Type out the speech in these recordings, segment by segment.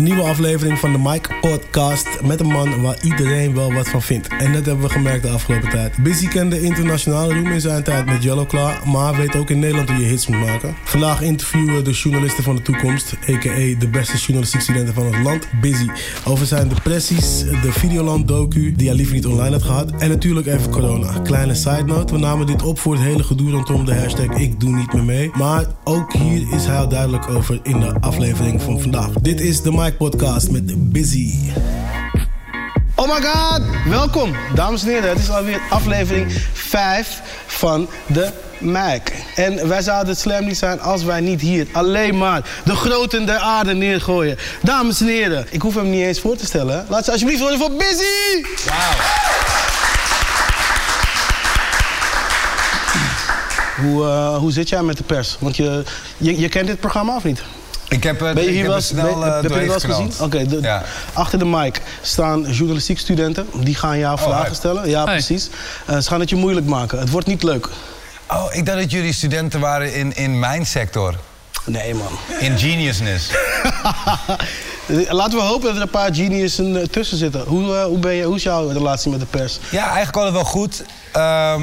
Een nieuwe aflevering van de Mike Podcast met een man waar iedereen wel wat van vindt. En dat hebben we gemerkt de afgelopen tijd. Busy kende internationale roem in zijn tijd met Yellow Claw, maar weet ook in Nederland hoe je hits moet maken. Vandaag interviewen we de journalisten van de toekomst, a.k.a. de beste journalistiek studenten van het land, Busy. Over zijn depressies, de Videoland docu die hij liever niet online had gehad. En natuurlijk even corona. Kleine side note, we namen dit op voor het hele gedoe rondom de hashtag ik doe niet meer mee. Maar ook hier is hij duidelijk over in de aflevering van vandaag. Dit is de Mike Podcast met Busy. Oh my god, welkom dames en heren. Het is alweer aflevering 5 van de Mike. En wij zouden het slam niet zijn als wij niet hier alleen maar de groten der aarde neergooien. Dames en heren, ik hoef hem niet eens voor te stellen. Laat ze alsjeblieft worden voor Busy! Hoe, eh, hoe zit jij met de pers? Want je, je, je kent dit programma of niet? Ik heb, het Ben je ik hier heb wel eens, snel ben- eh, heb je doorheen wel eens gezien? Oké, Ja. achter de mic staan journalistiek studenten. Die gaan jou vragen Oh, hi. stellen. Ja, precies. Eh, ze gaan het je moeilijk maken. Het wordt niet leuk. Oh, ik dacht dat jullie studenten waren in, in mijn sector. Nee, man. In geniusness. Laten we hopen dat er een paar geniussen eh, tussen zitten. Hoe, eh, hoe, ben je, hoe is jouw relatie met de pers? Ja, eigenlijk altijd wel goed. Ehm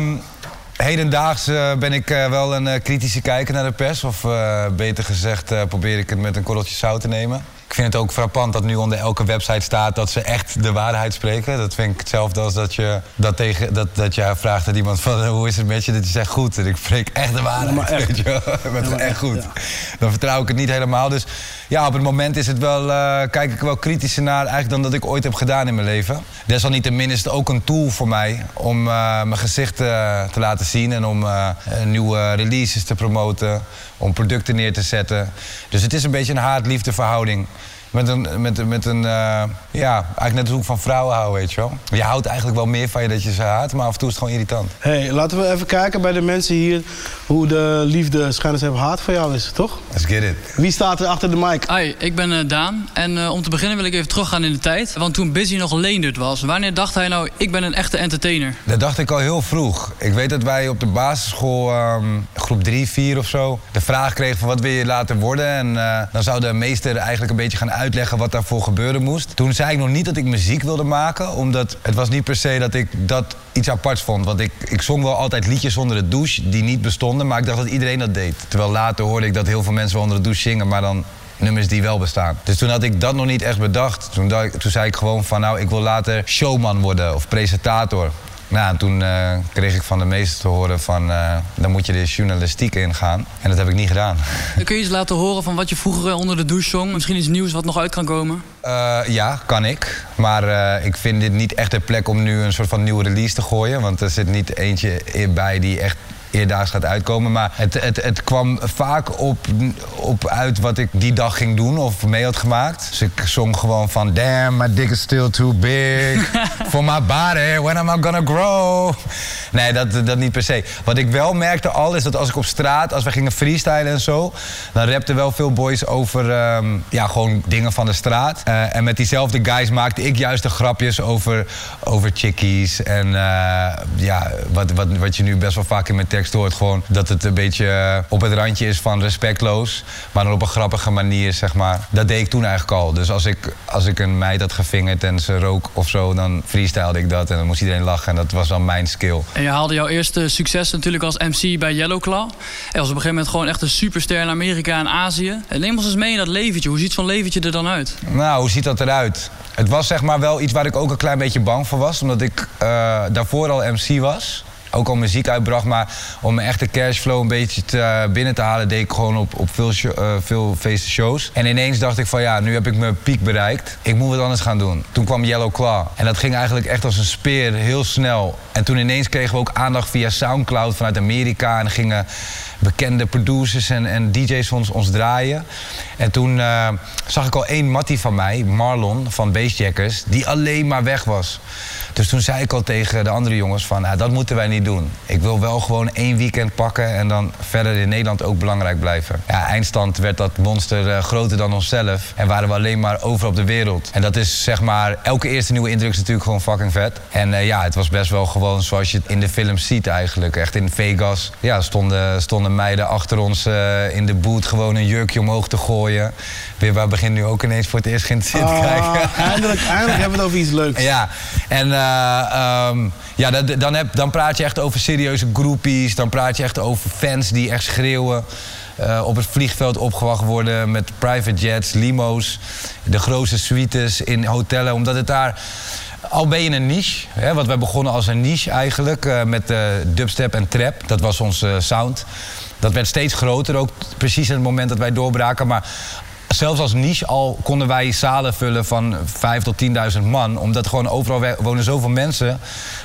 hedendaags eh, ben ik eh, wel een eh, kritische kijker naar de pers. Of beter gezegd probeer ik het met een korreltje zout te nemen. Ik vind het ook frappant dat nu onder elke website staat dat ze echt de waarheid spreken. Dat vind ik hetzelfde als dat je, dat tegen, dat, dat je vraagt aan iemand van hoe is het met je? Dat je zegt goed. En ik spreek echt de waarheid. maar echt. Weet je maar echt goed. ja. Dan vertrouw ik het niet helemaal. Dus ja, op het moment is het wel, eh, kijk ik wel kritischer naar eigenlijk dan dat ik ooit heb gedaan in mijn leven. Desalniettemin is het ook een tool voor mij om eh, mijn gezicht eh, te laten zien en om nieuwe releases te promoten, om producten neer te zetten. Dus het is een beetje een haat-liefde verhouding. Met een, met, met een eh, ja, eigenlijk net als hoe ik van vrouwen hou, weet je wel. Je houdt eigenlijk wel meer van je dat je ze haat, maar af en toe is het gewoon irritant. hey, laten we even kijken bij de mensen hier... hoe de liefde schijnens hebben haat voor jou is, toch? Let's get it. Wie staat er achter de mic? Hi, ik ben eh, Daan. En eh, om te beginnen wil ik even teruggaan in de tijd. Want toen Busy nog Leendert was, wanneer dacht hij nou... ik ben een echte entertainer? Dat dacht ik al heel vroeg. Ik weet dat wij op de basisschool, ehm, groep 3, 4 of zo, de vraag kregen van wat wil je later worden. En eh, dan zou de meester eigenlijk een beetje gaan uitleggen wat daarvoor gebeuren moest. Toen zei ik nog niet dat ik muziek wilde maken, omdat het was niet per se dat ik dat iets aparts vond. Want ik, ik zong wel altijd liedjes onder de douche die niet bestonden, maar ik dacht dat iedereen dat deed. Terwijl later hoorde ik dat heel veel mensen wel onder de douche zingen, maar dan nummers die wel bestaan. Dus toen had ik dat nog niet echt bedacht. Toen, toen zei ik gewoon van nou, ik wil later showman worden of presentator. Nou, en toen eh, kreeg ik van de meester te horen van eh, dan moet je de journalistiek ingaan. En dat heb ik niet gedaan. Kun je eens laten horen van wat je vroeger eh, onder de douche zong. Misschien iets nieuws wat nog uit kan komen. Ja, kan ik. Maar ik vind dit niet echt een plek om nu een soort van nieuwe release te gooien. Want er zit niet eentje bij die echt eerdaags gaat uitkomen. Maar het, het, het kwam vaak op, op uit wat ik die dag ging doen of mee had gemaakt. Dus ik zong gewoon van... Damn, my dick is still too big for my body. When am I gonna grow? Nee, dat, dat niet per se. Wat ik wel merkte al is dat als ik op straat, als we gingen freestylen en zo, dan rapten wel veel boys over ehm, ja, gewoon dingen van de straat. Eh, en met diezelfde guys maakte ik juist de grapjes over, over chickies. En eh, ja, wat, wat, wat je nu best wel vaak in mijn tekst hoort, gewoon dat het een beetje eh, op het randje is van respectloos, maar dan op een grappige manier, zeg maar. Dat deed ik toen eigenlijk al. Dus als ik, als ik een meid had gevingerd en ze rook of zo, dan freestylde ik dat en dan moest iedereen lachen. En dat was dan mijn skill. En je haalde jouw eerste succes natuurlijk als MC bij Yellow Claw. En was op een gegeven moment gewoon echt een superster in Amerika en Azië. En neem ons eens mee in dat leventje. Hoe ziet zo'n leventje er dan uit? Nou, hoe ziet dat eruit? Het was zeg maar wel iets waar ik ook een klein beetje bang voor was. Omdat ik eh, daarvoor al MC was. Ook al muziek uitbracht. Maar om mijn echte cashflow een beetje te, eh, binnen te halen... deed ik gewoon op, op veel, eh, veel feesten shows. En ineens dacht ik van ja, nu heb ik mijn piek bereikt. Ik moet wat anders gaan doen. Toen kwam Yellow Claw. En dat ging eigenlijk echt als een speer, heel snel. En toen ineens kregen we ook aandacht via Soundcloud vanuit Amerika. En gingen bekende producers en, en DJ's ons, ons draaien. En toen eh, zag ik al één mattie van mij, Marlon van Bassjackers, die alleen maar weg was. Dus toen zei ik al tegen de andere jongens van, nou, dat moeten wij niet doen. Ik wil wel gewoon één weekend pakken en dan verder in Nederland ook belangrijk blijven. Ja, eindstand werd dat monster eh, groter dan onszelf. En waren we alleen maar over op de wereld. En dat is zeg maar, elke eerste nieuwe indruk is natuurlijk gewoon fucking vet. En eh, ja, het was best wel gewoon zoals je het in de film ziet eigenlijk. Echt in Vegas. Ja, stonden, stonden meiden achter ons eh, in de boot gewoon een jurkje omhoog te gooien. Weer waar begin nu ook ineens voor het eerst geïnteresseerd Ah, kijken. eindelijk, eindelijk hebben we het over iets leuks. Ja, en ehm, ja, dan, heb, dan praat je echt over serieuze groepies. Dan praat je echt over fans die echt schreeuwen. eh, op het vliegveld opgewacht worden met private jets, limo's. De grootste suites in hotellen. Omdat het daar... Al ben je een niche, hè, want wij begonnen als een niche eigenlijk... eh, met eh, dubstep en trap. Dat was onze sound. Dat werd steeds groter, ook precies in het moment dat wij doorbraken. Maar zelfs als niche al konden wij zalen vullen van 5 tot 10.000 man. Omdat gewoon overal wonen zoveel mensen.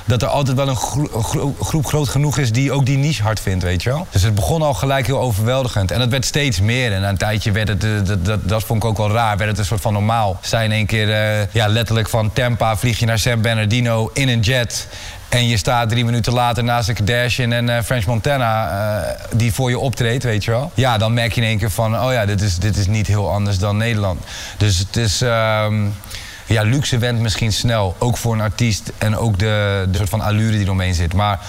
Dat er altijd wel een gro- gro- groep groot genoeg is die ook die niche hard vindt, weet je wel. Dus het begon al gelijk heel overweldigend. En het werd steeds meer. En na een tijdje werd het, eh, dat, dat, dat vond ik ook wel raar, werd het een soort van normaal. Sta in één keer eh, ja, letterlijk van Tampa vlieg je naar San Bernardino in een jet. En je staat drie minuten later naast de Kardashian en eh, French Montana... eh, die voor je optreedt, weet je wel. Ja, dan merk je in één keer van... oh ja, dit is, dit is niet heel anders dan Nederland. Dus het is... ehm, ja, luxe went misschien snel. Ook voor een artiest en ook de, de soort van allure die eromheen zit. Maar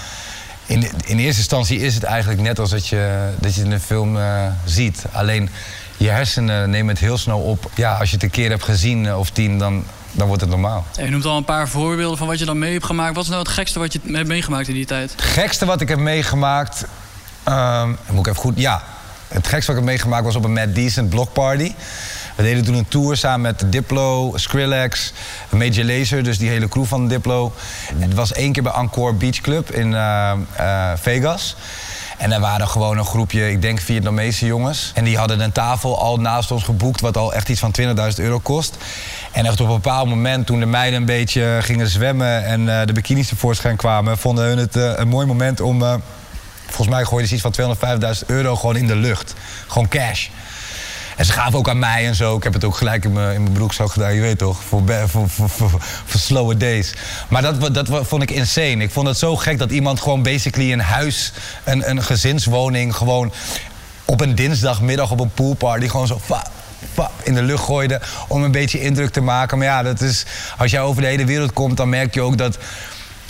in, in eerste instantie is het eigenlijk net als dat je, dat je in een film eh, ziet. Alleen je hersenen nemen het heel snel op. Ja, als je het een keer hebt gezien of tien, dan, dan wordt het normaal. Je noemt al een paar voorbeelden van wat je dan mee hebt gemaakt. Wat is nou het gekste wat je hebt meegemaakt in die tijd? Het gekste wat ik heb meegemaakt. ehm, moet ik even goed. Ja, het gekste wat ik heb meegemaakt was op een Mad Decent blockparty. We deden toen een tour samen met Diplo, Skrillex, Major Lazer, dus die hele crew van Diplo. En het was één keer bij Encore Beach Club in eh, eh, Vegas. En er waren gewoon een groepje, ik denk Vietnamese jongens. En die hadden een tafel al naast ons geboekt, wat al echt iets van 20.000 euro kost. En echt op een bepaald moment, toen de meiden een beetje gingen zwemmen en eh, de bikinis tevoorschijn kwamen, vonden hun het eh, een mooi moment om. eh, volgens mij gooiden ze iets van 205.000 euro gewoon in de lucht. Gewoon cash. En ze gaven ook aan mij en zo. Ik heb het ook gelijk in mijn, in mijn broekzak gedaan, je weet toch? Voor, voor, voor, voor, voor days. Maar dat, dat vond ik insane. Ik vond het zo gek dat iemand gewoon basically een huis, een, een gezinswoning, gewoon op een dinsdagmiddag op een poolparty gewoon zo in de lucht gooide om een beetje indruk te maken. Maar ja, dat is, als jij over de hele wereld komt, dan merk je ook dat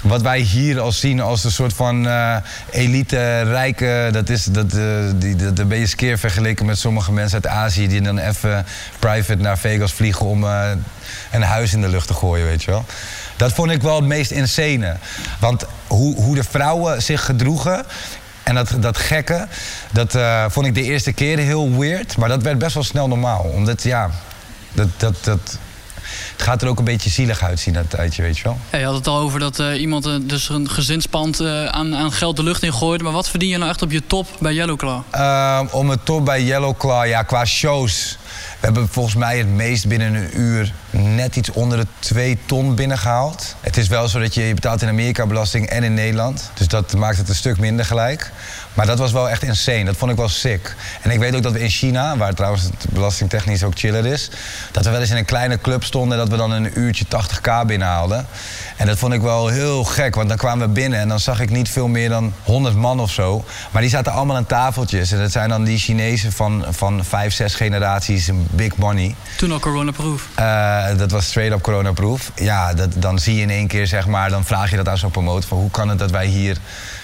wat wij hier als zien als een soort van eh, elite rijke, dat is, dat, eh, die, dat, dat ben je skeer vergeleken met sommige mensen uit Azië die dan even private naar Vegas vliegen om eh, een huis in de lucht te gooien, weet je wel. Dat vond ik wel het meest insane. Want hoe, hoe de vrouwen zich gedroegen en dat, dat gekke, dat eh, vond ik de eerste keer heel weird. Maar dat werd best wel snel normaal. Omdat, ja, dat, dat, dat, het gaat er ook een beetje zielig uitzien dat tijdje, weet je wel. Ja, je had het al over dat eh, iemand eh, dus een gezinspand aan, aan geld de lucht in gooide. Maar wat verdien je nou echt op je top bij Yellowclaw? Ehm, om het top bij Yellowclaw, ja, qua shows. We hebben volgens mij het meest binnen een uur net iets onder de 2 ton binnengehaald. Het is wel zo dat je, je betaalt in Amerika belasting en in Nederland. Dus dat maakt het een stuk minder gelijk. Maar dat was wel echt insane. Dat vond ik wel sick. En ik weet ook dat we in China, waar trouwens het belastingtechnisch ook chiller is... dat we wel eens in een kleine club stonden en dat we dan een uurtje 80k binnenhaalden. En dat vond ik wel heel gek, want dan kwamen we binnen en dan zag ik niet veel meer dan 100 man of zo. Maar die zaten allemaal aan tafeltjes. En dat zijn dan die Chinezen van, van vijf, zes generaties, big money. Toen al coronaproof. Eh, dat was straight up coronaproof. Ja, dat, dan zie je in één keer, zeg maar, dan vraag je dat aan zo'n promotor van hoe kan het dat wij hier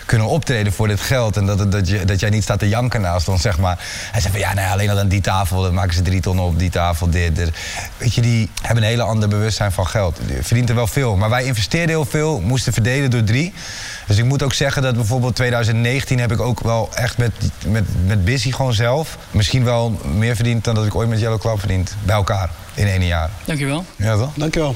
kunnen optreden voor dit geld en dat, dat, je, dat jij niet staat te janken naast ons, zeg maar. Hij zei van ja, nou ja, alleen al aan die tafel, dan maken ze drie ton op, die tafel, dit, dit. Weet je, die hebben een hele ander bewustzijn van geld. Die verdient er wel veel, maar wij investeerden heel veel, moesten verdelen door drie. Dus ik moet ook zeggen dat bijvoorbeeld 2019 heb ik ook wel echt met, met, met Busy gewoon zelf misschien wel meer verdiend dan dat ik ooit met Yellow Club verdiend. Bij elkaar, in één jaar. Dankjewel. Ja toch? Dankjewel.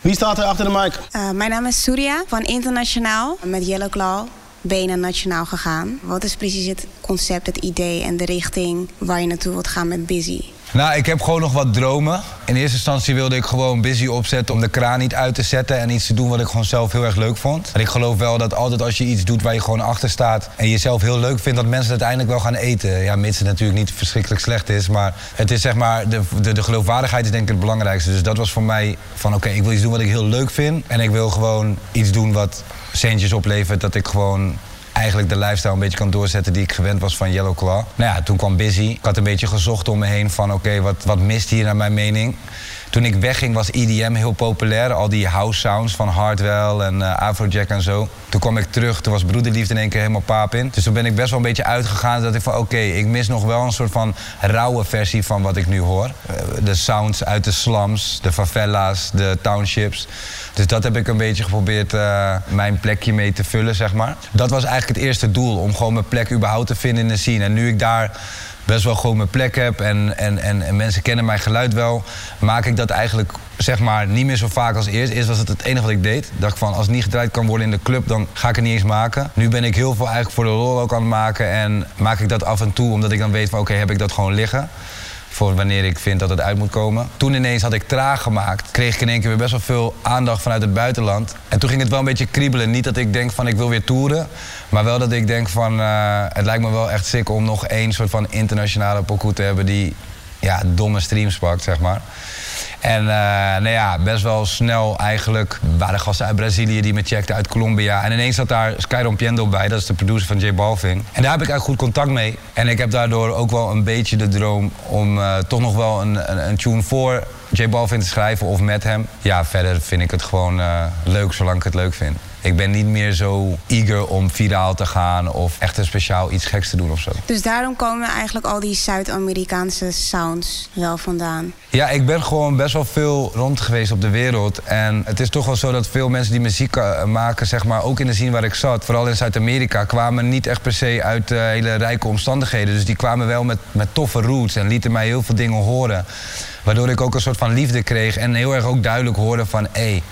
Wie staat er achter de mic? Uh, mijn naam is Surya van Internationaal. Met Yellow Claw ben je naar Nationaal gegaan. Wat is precies het concept, het idee en de richting waar je naartoe wilt gaan met Busy? Nou, ik heb gewoon nog wat dromen. In eerste instantie wilde ik gewoon busy opzetten om de kraan niet uit te zetten en iets te doen wat ik gewoon zelf heel erg leuk vond. En ik geloof wel dat altijd als je iets doet waar je gewoon achter staat en je zelf heel leuk vindt, dat mensen het uiteindelijk wel gaan eten. Ja, mits het natuurlijk niet verschrikkelijk slecht is, maar het is zeg maar, de, de, de geloofwaardigheid is denk ik het belangrijkste. Dus dat was voor mij van oké, ik wil iets doen wat ik heel leuk vind en ik wil gewoon iets doen wat centjes oplevert, dat ik gewoon eigenlijk de lifestyle een beetje kan doorzetten die ik gewend was van Yellow Claw. Nou ja, toen kwam Busy. Ik had een beetje gezocht om me heen van oké, wat, wat mist hier naar mijn mening? Toen ik wegging was EDM heel populair. Al die house sounds van Hardwell en uh, Afrojack en zo. Toen kwam ik terug, toen was Broederliefde in één keer helemaal paap in. Dus toen ben ik best wel een beetje uitgegaan dat ik van oké, ik mis nog wel een soort van rauwe versie van wat ik nu hoor. Uh, de sounds uit de slums, de favela's, de townships. Dus dat heb ik een beetje geprobeerd uh, mijn plekje mee te vullen, zeg maar. Dat was eigenlijk het eerste doel, om gewoon mijn plek überhaupt te vinden in de scene. En nu ik daar best wel gewoon mijn plek heb en, en, en, en, mensen kennen mijn geluid wel, maak ik dat eigenlijk zeg maar niet meer zo vaak als eerst. Eerst was het het enige wat ik deed. Dacht ik van als het niet gedraaid kan worden in de club, dan ga ik het niet eens maken. Nu ben ik heel veel eigenlijk voor de rol ook aan het maken en maak ik dat af en toe omdat ik dan weet van oké, heb ik dat gewoon liggen voor wanneer ik vind dat het uit moet komen. Toen ineens had ik traag gemaakt, kreeg ik in één keer weer best wel veel aandacht vanuit het buitenland. En toen ging het wel een beetje kriebelen. Niet dat ik denk van ik wil weer toeren, maar wel dat ik denk van uh, het lijkt me wel echt sick om nog één soort van internationale pokoe te hebben die ja, domme streams pakt, zeg maar. En uh, nou ja, best wel snel eigenlijk waren gasten uit Brazilië die me checkten uit Colombia. En ineens zat daar Sky Rompiendo bij, dat is de producer van J Balvin. En daar heb ik eigenlijk goed contact mee. En ik heb daardoor ook wel een beetje de droom om uh, toch nog wel een, een, een tune voor J Balvin te schrijven of met hem. Ja, verder vind ik het gewoon leuk zolang ik het leuk vind. Ik ben niet meer zo eager om viraal te gaan of echt een speciaal iets geks te doen of zo. Dus daarom komen eigenlijk al die Zuid-Amerikaanse sounds wel vandaan? Ja, ik ben gewoon best wel veel rond geweest op de wereld. En het is toch wel zo dat veel mensen die muziek maken, zeg maar, ook in de scene waar ik zat, vooral in Zuid-Amerika, kwamen niet echt per se uit uh, hele rijke omstandigheden. Dus die kwamen wel met, met toffe roots en lieten mij heel veel dingen horen. Waardoor ik ook een soort van liefde kreeg en heel erg ook duidelijk hoorde van... hé, hey,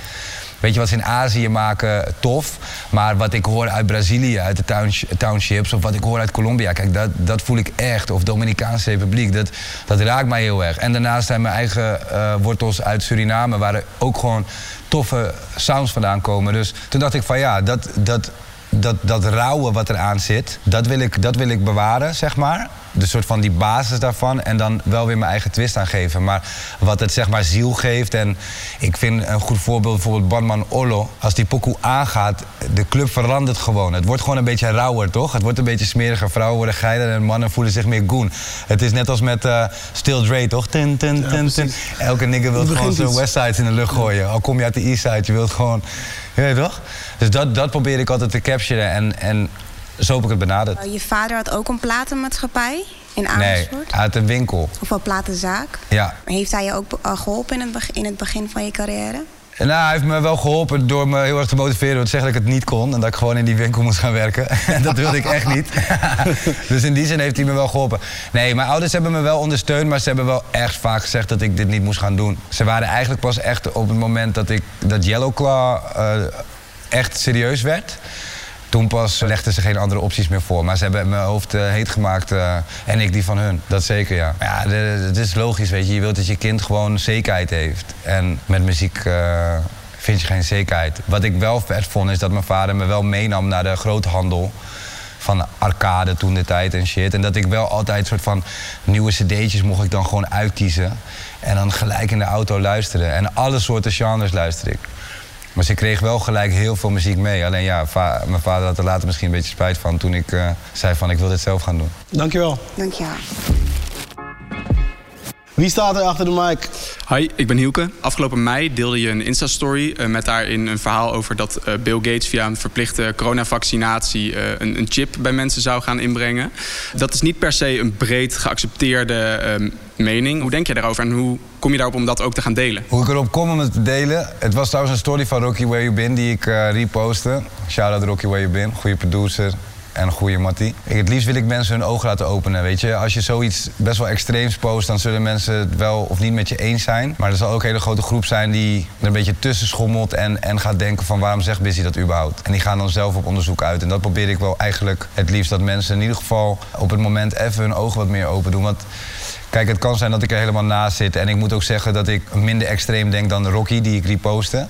weet je wat ze in Azië maken, tof. Maar wat ik hoor uit Brazilië, uit de townships... of wat ik hoor uit Colombia, kijk, dat, dat voel ik echt. Of Dominicaanse Republiek, dat, dat raakt mij heel erg. En daarnaast zijn mijn eigen uh, wortels uit Suriname... waar er ook gewoon toffe sounds vandaan komen. Dus toen dacht ik van ja, dat... dat dat, dat rauwe wat eraan zit, dat wil, ik, dat wil ik bewaren, zeg maar. De soort van die basis daarvan. En dan wel weer mijn eigen twist aan geven. Maar wat het zeg maar ziel geeft. En ik vind een goed voorbeeld bijvoorbeeld Badman Olo. Als die pokoe aangaat, de club verandert gewoon. Het wordt gewoon een beetje rauwer, toch? Het wordt een beetje smeriger. Vrouwen worden geiler en mannen voelen zich meer goon. Het is net als met uh, Still Dre, toch? Tin, tin, tin, tin. Elke nigger wil gewoon zijn Westsides in de lucht gooien. Al kom je uit de Eastside, je wilt gewoon... Ja, toch? Dus dat, dat probeer ik altijd te capturen en, en zo heb ik het benaderd. Je vader had ook een platenmaatschappij in Amersfoort? Nee, uit een winkel. Of een platenzaak? Ja. Heeft hij je ook geholpen in het, begin, in het begin van je carrière? Nou, hij heeft me wel geholpen door me heel erg te motiveren. Door te zeggen dat ik het niet kon. En dat ik gewoon in die winkel moest gaan werken. En dat wilde ik echt niet. dus in die zin heeft hij me wel geholpen. Nee, mijn ouders hebben me wel ondersteund. Maar ze hebben wel echt vaak gezegd dat ik dit niet moest gaan doen. Ze waren eigenlijk pas echt op het moment dat, ik, dat Yellow Claw uh, echt serieus werd. Toen pas legden ze geen andere opties meer voor. Maar ze hebben mijn hoofd uh, heet gemaakt. Uh, en ik die van hun. Dat zeker, ja. Ja, het is logisch, weet je. Je wilt dat je kind gewoon zekerheid heeft. En met muziek uh, vind je geen zekerheid. Wat ik wel vet vond, is dat mijn vader me wel meenam naar de groothandel. Van arcade toen de tijd en shit. En dat ik wel altijd soort van nieuwe cd'tjes mocht ik dan gewoon uitkiezen. En dan gelijk in de auto luisteren. En alle soorten genres luister ik. Maar ze kreeg wel gelijk heel veel muziek mee. Alleen ja, va mijn vader had er later misschien een beetje spijt van toen ik uh, zei van ik wil dit zelf gaan doen. Dankjewel. Dankjewel. Wie staat er achter de mic? Hi, ik ben Hielke. Afgelopen mei deelde je een Insta-story uh, met daarin een verhaal over dat uh, Bill Gates via een verplichte coronavaccinatie uh, een, een, chip bij mensen zou gaan inbrengen. Dat is niet per se een breed geaccepteerde mening. Hoe denk je daarover en hoe kom je daarop om dat ook te gaan delen? Hoe ik erop kom om het te delen? Het was trouwens een story van Rocky Where You Been die ik repostte. Shout out Rocky Where You Been, goede producer. En goede mattie. Het liefst wil ik mensen hun ogen laten openen, weet je. Als je zoiets best wel extreems post, dan zullen mensen het wel of niet met je eens zijn. Maar er zal ook een hele grote groep zijn die er een beetje tussen schommelt en, en gaat denken van waarom zegt Busy dat überhaupt? En die gaan dan zelf op onderzoek uit. En dat probeer ik wel eigenlijk het liefst dat mensen in ieder geval op het moment even hun ogen wat meer open doen. Want Kijk, het kan zijn dat ik er helemaal naast zit. En ik moet ook zeggen dat ik minder extreem denk dan Rocky, die ik reposte.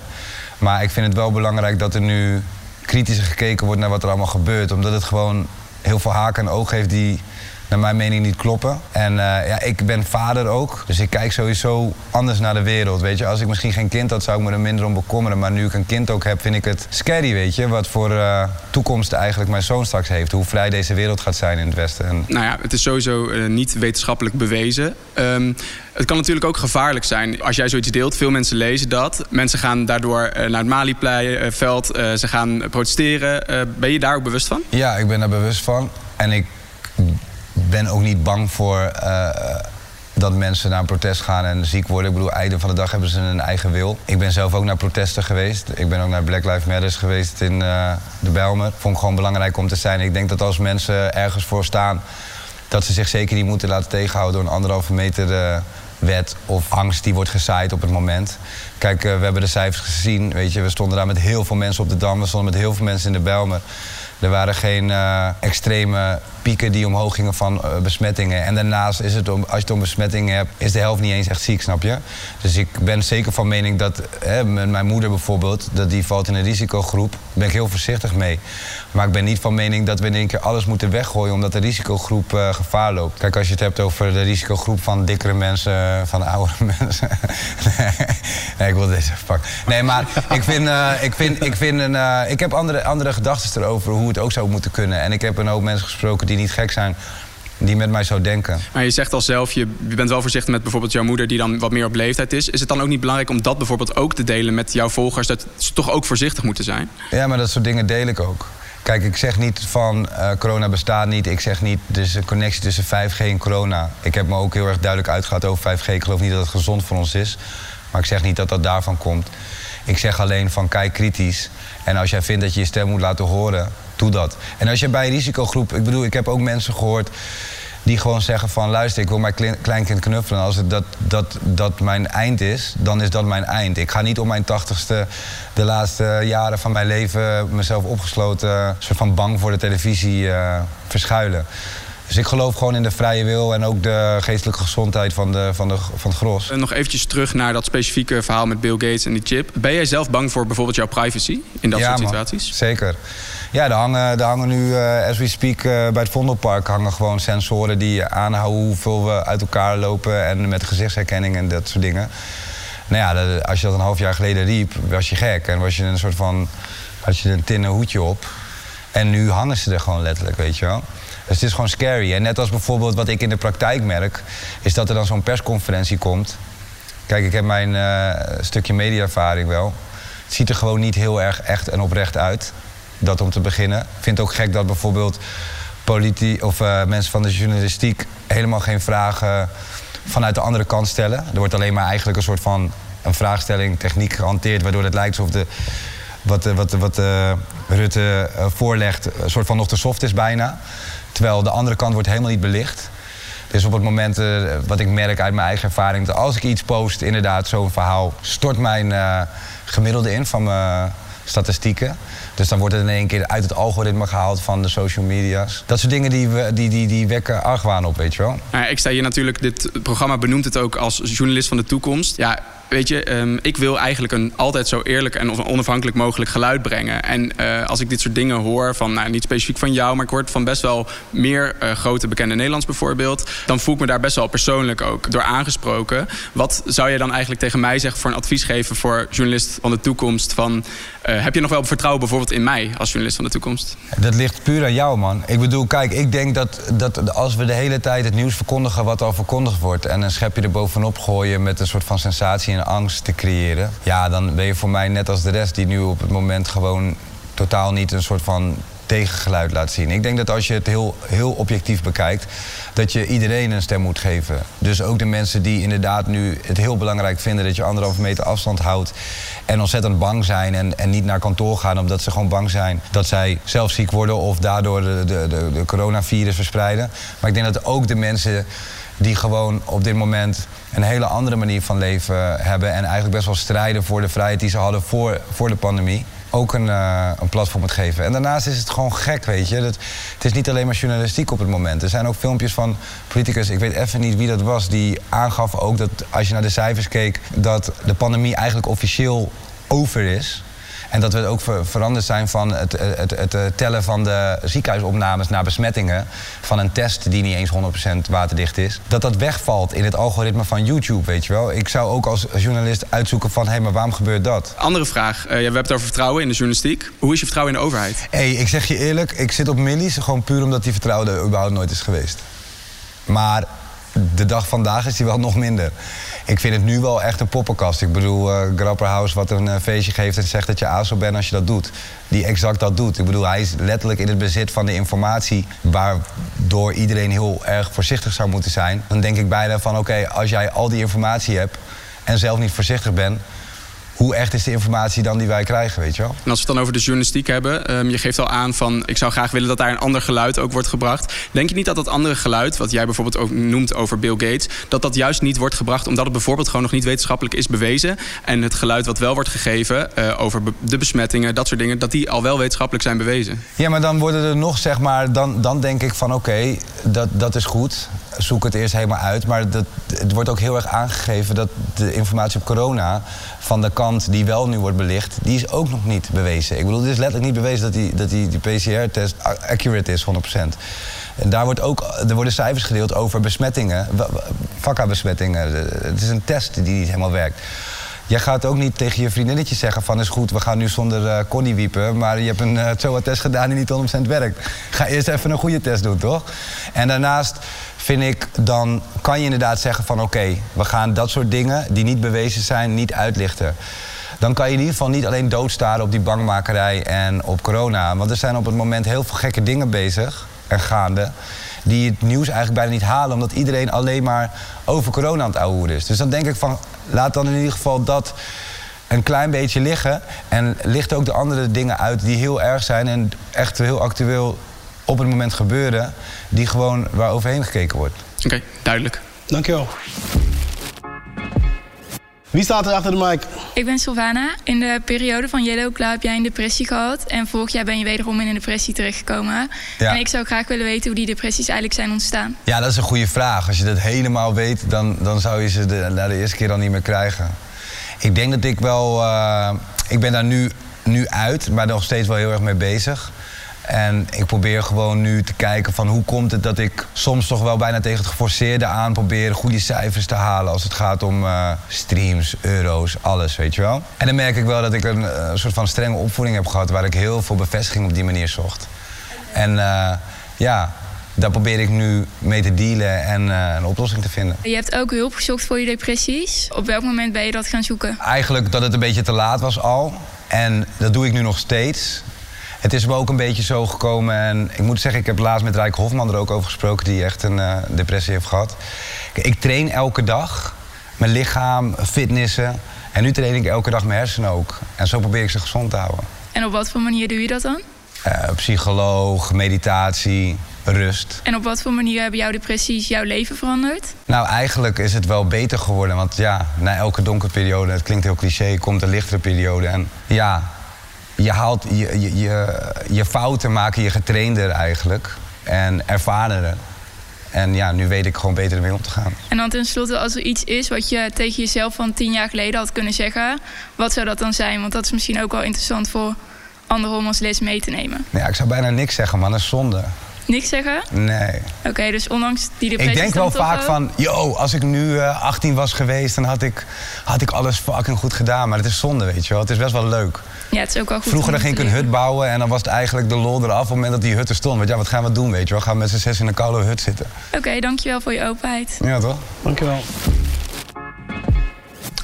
Maar ik vind het wel belangrijk dat er nu kritischer gekeken wordt naar wat er allemaal gebeurt. Omdat het gewoon heel veel haken en oog heeft die naar mijn mening niet kloppen. En uh, ja, ik ben vader ook, dus ik kijk sowieso anders naar de wereld. Weet je, als ik misschien geen kind had, zou ik me er minder om bekommeren. Maar nu ik een kind ook heb, vind ik het scary, weet je. Wat voor uh, toekomst eigenlijk mijn zoon straks heeft. Hoe vrij deze wereld gaat zijn in het Westen. En... Nou ja, het is sowieso uh, niet wetenschappelijk bewezen. Um, het kan natuurlijk ook gevaarlijk zijn als jij zoiets deelt. Veel mensen lezen dat. Mensen gaan daardoor naar het Malieveld. ze gaan protesteren. ben je daar ook bewust van? Ja, ik ben daar bewust van. En ik ben ook niet bang voor uh, dat mensen naar een protest gaan en ziek worden. Ik bedoel, einde van de dag hebben ze een eigen wil. Ik ben zelf ook naar protesten geweest. Ik ben ook naar Black Lives Matter geweest in uh, de Bijlmer. Vond ik gewoon belangrijk om te zijn. Ik denk dat als mensen ergens voor staan, dat ze zich zeker niet moeten laten tegenhouden door een anderhalve meter uh, wet of angst die wordt gezaaid op het moment. Kijk, we hebben de cijfers gezien. Weet je, we stonden daar met heel veel mensen op de Dam. We stonden met heel veel mensen in de Bijlmer. Er waren geen uh, extreme pieken die omhoog gingen van uh, besmettingen. En daarnaast is het, om, als je het om besmettingen hebt, is de helft niet eens echt ziek, snap je? Dus ik ben zeker van mening dat, hè, mijn moeder bijvoorbeeld, dat die valt in een risicogroep. Daar ben ik heel voorzichtig mee. Maar ik ben niet van mening dat we in één keer alles moeten weggooien omdat de risicogroep gevaar loopt. Kijk, als je het hebt over de risicogroep van dikkere mensen, van oudere mensen. nee, ik wil deze pakken. Nee, maar ik vind, ik vind, ik vind een, ik heb andere, andere gedachten erover het ook zou moeten kunnen. En ik heb een hoop mensen gesproken die niet gek zijn die met mij zo denken. Maar je zegt al zelf, je bent wel voorzichtig met bijvoorbeeld jouw moeder... die dan wat meer op leeftijd is. Is het dan ook niet belangrijk om dat bijvoorbeeld ook te delen met jouw volgers... dat ze toch ook voorzichtig moeten zijn? Ja, maar dat soort dingen deel ik ook. Kijk, ik zeg niet van uh, corona bestaat niet. Ik zeg niet, is een connectie tussen 5G en corona. Ik heb me ook heel erg duidelijk uitgehaald over 5G. Ik geloof niet dat het gezond voor ons is. Maar ik zeg niet dat dat daarvan komt. Ik zeg alleen van kijk kritisch. En als jij vindt dat je je stem moet laten horen, doe dat. En als je bij een risicogroep, ik bedoel, ik heb ook mensen gehoord die gewoon zeggen van luister, ik wil mijn kleinkind knuffelen. Als het dat, dat, dat mijn eind is, dan is dat mijn eind. Ik ga niet om mijn tachtigste de laatste jaren van mijn leven mezelf opgesloten, soort van bang voor de televisie uh, verschuilen. Dus ik geloof gewoon in de vrije wil en ook de geestelijke gezondheid van, de, van, de, van het gros. En nog eventjes terug naar dat specifieke verhaal met Bill Gates en die chip. Ben jij zelf bang voor bijvoorbeeld jouw privacy in dat ja, soort situaties? Man, zeker. Ja, er hangen, er hangen nu, uh, as we speak, uh, bij het Vondelpark hangen gewoon sensoren die aanhouden hoeveel we uit elkaar lopen en met gezichtsherkenning en dat soort dingen. Nou ja, als je dat een half jaar geleden riep, was je gek en was je een soort van, had je een tinnen hoedje op. En nu hangen ze er gewoon letterlijk, weet je wel. Dus het is gewoon scary. En net als bijvoorbeeld wat ik in de praktijk merk, is dat er dan zo'n persconferentie komt. Kijk, ik heb mijn uh, stukje mediaervaring wel. Het ziet er gewoon niet heel erg echt en oprecht uit. Dat om te beginnen. Ik vind het ook gek dat bijvoorbeeld politi of uh, mensen van de journalistiek helemaal geen vragen vanuit de andere kant stellen. Er wordt alleen maar eigenlijk een soort van een vraagstelling, techniek gehanteerd, waardoor het lijkt alsof de, wat, wat, wat uh, Rutte voorlegt een soort van nog te soft is bijna. Terwijl de andere kant wordt helemaal niet belicht. Dus op het moment, wat ik merk uit mijn eigen ervaring, dat als ik iets post, inderdaad zo'n verhaal, stort mijn gemiddelde in van mijn statistieken. Dus dan wordt het in één keer uit het algoritme gehaald van de social media's. Dat soort dingen die, we, die, die, die wekken argwaan op, weet je wel. Nou, ik sta hier natuurlijk, dit programma benoemt het ook als journalist van de toekomst. Ja, weet je, um, ik wil eigenlijk een altijd zo eerlijk en onafhankelijk mogelijk geluid brengen. En uh, als ik dit soort dingen hoor, van nou, niet specifiek van jou, maar ik het van best wel meer uh, grote bekende Nederlands bijvoorbeeld, dan voel ik me daar best wel persoonlijk ook door aangesproken. Wat zou je dan eigenlijk tegen mij zeggen voor een advies geven voor journalist van de toekomst? Van, uh, heb je nog wel vertrouwen bijvoorbeeld in mij als journalist van de toekomst? Dat ligt puur aan jou, man. Ik bedoel, kijk, ik denk dat, dat als we de hele tijd het nieuws verkondigen wat al verkondigd wordt en een schepje er bovenop gooien met een soort van sensatie angst te creëren. Ja, dan ben je voor mij net als de rest die nu op het moment gewoon totaal niet een soort van tegengeluid laat zien. Ik denk dat als je het heel, heel objectief bekijkt, dat je iedereen een stem moet geven. Dus ook de mensen die inderdaad nu het heel belangrijk vinden dat je anderhalve meter afstand houdt en ontzettend bang zijn en, en niet naar kantoor gaan omdat ze gewoon bang zijn dat zij zelf ziek worden of daardoor de, de, de, de coronavirus verspreiden. Maar ik denk dat ook de mensen die gewoon op dit moment een hele andere manier van leven hebben en eigenlijk best wel strijden voor de vrijheid die ze hadden voor, voor de pandemie ook een, uh, een platform moet geven. En daarnaast is het gewoon gek, weet je. Dat, het is niet alleen maar journalistiek op het moment. Er zijn ook filmpjes van politicus, ik weet even niet wie dat was... die aangaf ook dat als je naar de cijfers keek... dat de pandemie eigenlijk officieel over is... En dat we ook veranderd zijn van het, het, het, het, tellen van de ziekenhuisopnames naar besmettingen. Van een test die niet eens 100% waterdicht is. Dat dat wegvalt in het algoritme van YouTube, weet je wel. Ik zou ook als journalist uitzoeken van, hé, hey, maar waarom gebeurt dat? Andere vraag. Uh, we hebben het over vertrouwen in de journalistiek. Hoe is je vertrouwen in de overheid? Hé, hey, ik zeg je eerlijk, ik zit op millies gewoon puur omdat die vertrouwen er überhaupt nooit is geweest. Maar de dag vandaag is die wel nog minder. Ik vind het nu wel echt een poppenkast. Ik bedoel, uh, Grapperhaus wat een uh, feestje geeft en zegt dat je ASO bent als je dat doet. Die exact dat doet. Ik bedoel, hij is letterlijk in het bezit van de informatie waardoor iedereen heel erg voorzichtig zou moeten zijn. Dan denk ik bijna van oké, als jij al die informatie hebt en zelf niet voorzichtig bent, hoe echt is de informatie dan die wij krijgen, weet je wel? En als we het dan over de journalistiek hebben, um, je geeft al aan van ik zou graag willen dat daar een ander geluid ook wordt gebracht. Denk je niet dat dat andere geluid, wat jij bijvoorbeeld ook noemt over Bill Gates, dat dat juist niet wordt gebracht omdat het bijvoorbeeld gewoon nog niet wetenschappelijk is bewezen en het geluid wat wel wordt gegeven uh, over be de besmettingen, dat soort dingen, dat die al wel wetenschappelijk zijn bewezen? Ja, maar dan worden er nog, zeg maar, dan, dan denk ik van oké, okay, dat, dat is goed. Zoek het eerst helemaal uit. Maar dat, het wordt ook heel erg aangegeven dat de informatie op corona van de kant die wel nu wordt belicht, die is ook nog niet bewezen. Ik bedoel, het is letterlijk niet bewezen dat die, dat die, die PCR-test accurate is, 100%. En daar wordt ook, er worden cijfers gedeeld over besmettingen, vakka-besmettingen. Het is een test die niet helemaal werkt. Jij gaat ook niet tegen je vriendinnetje zeggen van is goed, we gaan nu zonder uh, Connie wiepen. Maar je hebt een uh, TOA-test gedaan die niet 100% werkt. Ga eerst even een goede test doen, toch? En daarnaast vind ik, dan kan je inderdaad zeggen van oké, we gaan dat soort dingen die niet bewezen zijn, niet uitlichten. Dan kan je in ieder geval niet alleen doodstaren op die bangmakerij en op corona. Want er zijn op het moment heel veel gekke dingen bezig en gaande. Die het nieuws eigenlijk bijna niet halen, omdat iedereen alleen maar over corona aan het ouwen is. Dus dan denk ik van, laat dan in ieder geval dat een klein beetje liggen. En licht ook de andere dingen uit die heel erg zijn en echt heel actueel op het moment gebeuren, die gewoon waar overheen gekeken wordt. Oké, okay, duidelijk. Dankjewel. Wie staat er achter de mic? Ik ben Sylvana. In de periode van Yellow Club heb jij een depressie gehad. En vorig jaar ben je wederom in een depressie terechtgekomen. Ja. En ik zou graag willen weten hoe die depressies eigenlijk zijn ontstaan. Ja, dat is een goede vraag. Als je dat helemaal weet, dan, dan zou je ze de, na de eerste keer dan niet meer krijgen. Ik denk dat ik wel... Uh, ik ben daar nu, nu uit, maar nog steeds wel heel erg mee bezig. En ik probeer gewoon nu te kijken van hoe komt het dat ik soms toch wel bijna tegen het geforceerde aan probeer goede cijfers te halen als het gaat om uh, streams, euro's, alles, weet je wel. En dan merk ik wel dat ik een, uh, soort van strenge opvoeding heb gehad waar ik heel veel bevestiging op die manier zocht. En uh, ja, daar probeer ik nu mee te dealen en een oplossing te vinden. Je hebt ook hulp gezocht voor je depressies. Op welk moment ben je dat gaan zoeken? Eigenlijk dat het een beetje te laat was al. En dat doe ik nu nog steeds. Het is me ook een beetje zo gekomen. En ik moet zeggen, ik heb laatst met Rijk Hofman er ook over gesproken, die echt een uh, depressie heeft gehad. Ik train elke dag. Mijn lichaam, fitnessen. En nu train ik elke dag mijn hersenen ook. En zo probeer ik ze gezond te houden. En op wat voor manier doe je dat dan? Uh, psycholoog, meditatie, rust. En op wat voor manier hebben jouw depressies jouw leven veranderd? Nou, eigenlijk is het wel beter geworden. Want ja, na elke donkere periode, het klinkt heel cliché, komt een lichtere periode. En ja, je haalt je, je, je, je fouten maken je getrainder eigenlijk. En ervarener. En ja, nu weet ik gewoon beter ermee om te gaan. En dan tenslotte, als er iets is wat je tegen jezelf van tien jaar geleden had kunnen zeggen, wat zou dat dan zijn? Want dat is misschien ook wel interessant voor anderen om als les mee te nemen. Ja, ik zou bijna niks zeggen, maar dat is zonde. Niks zeggen? Nee. Oké, dus ondanks die depressie... Ik denk wel vaak van, yo, als ik nu uh, 18 was geweest... dan had ik, had ik alles fucking goed gedaan. Maar het is zonde, weet je wel. Het is best wel leuk. Ja, het is ook wel goed Vroeger dan ging ik een hut bouwen en dan was het eigenlijk de lol eraf... op het moment dat die hut er stond. Want ja, wat gaan we doen, weet je wel? Gaan we met z'n zes in een koude hut zitten. Oké, okay, dankjewel voor je openheid. Ja, toch? Dankjewel.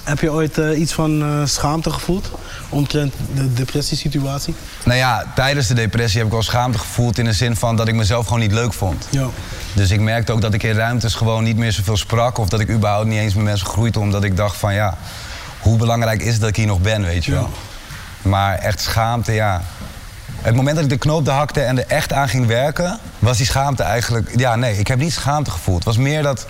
Heb je ooit uh, iets van uh, schaamte gevoeld? omtrent de depressiesituatie? Nou ja, tijdens de depressie heb ik wel schaamte gevoeld in de zin van dat ik mezelf gewoon niet leuk vond. Ja. Dus ik merkte ook dat ik in ruimtes gewoon niet meer zoveel sprak of dat ik überhaupt niet eens met mensen groeide omdat ik dacht van ja, hoe belangrijk is het dat ik hier nog ben, weet je wel. Maar echt schaamte, ja. Het moment dat ik de knoop hakte en er echt aan ging werken, was die schaamte eigenlijk. Ja, nee, ik heb niet schaamte gevoeld. Het was meer dat.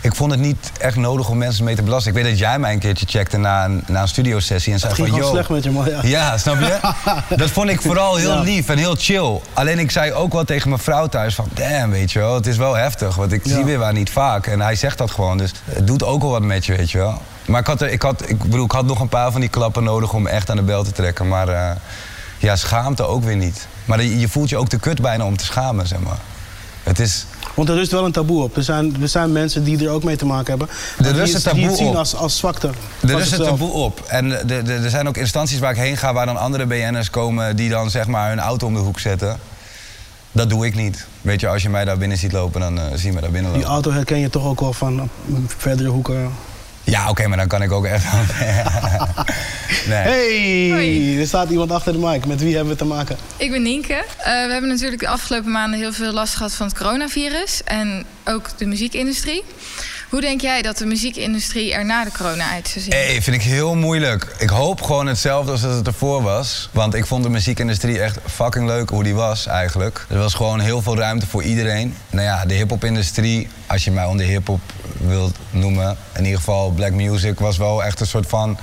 Ik vond het niet echt nodig om mensen mee te belasten. Ik weet dat jij mij een keertje checkte na een, na een studiosessie en zei van... joh. slecht met je, man. Ja. ja, snap je? dat vond ik vooral heel lief en heel chill. Alleen ik zei ook wel tegen mijn vrouw thuis van... Damn, weet je wel, het is wel heftig. Want ik zie weer waar niet vaak. En hij zegt dat gewoon, dus het doet ook wel wat met je, weet je wel. Maar ik had, er, ik, had, ik bedoel, ik had nog een paar van die klappen nodig om echt aan de bel te trekken. Maar uh, ja, schaamte ook weer niet. Maar je voelt je ook te kut bijna om te schamen, zeg maar. Het is... Want er rust wel een taboe op. Er zijn, er zijn mensen die er ook mee te maken hebben. Er rust een taboe die het zien op. als, als zwakte. Er rust een taboe op. En er zijn ook instanties waar ik heen ga... waar dan andere BN'ers komen die dan zeg maar hun auto om de hoek zetten. Dat doe ik niet. Weet je, als je mij daar binnen ziet lopen, dan uh, zie je me daar binnen lopen. Die auto herken je toch ook wel van uh, verdere hoeken? Ja, oké, maar dan kan ik ook echt... nee. Hey, Hoi. er staat iemand achter de mic. Met wie hebben we te maken? Ik ben Nienke. Uh, we hebben natuurlijk de afgelopen maanden heel veel last gehad van het coronavirus. En ook de muziekindustrie. Hoe denk jij dat de muziekindustrie er na de corona uit zou zien? Hey, vind ik heel moeilijk. Ik hoop gewoon hetzelfde als dat het ervoor was. Want ik vond de muziekindustrie echt fucking leuk hoe die was eigenlijk. Er was gewoon heel veel ruimte voor iedereen. Nou ja, de hip-hop-industrie, als je mij onder hip-hop wilt noemen, in ieder geval black music, was wel echt een soort van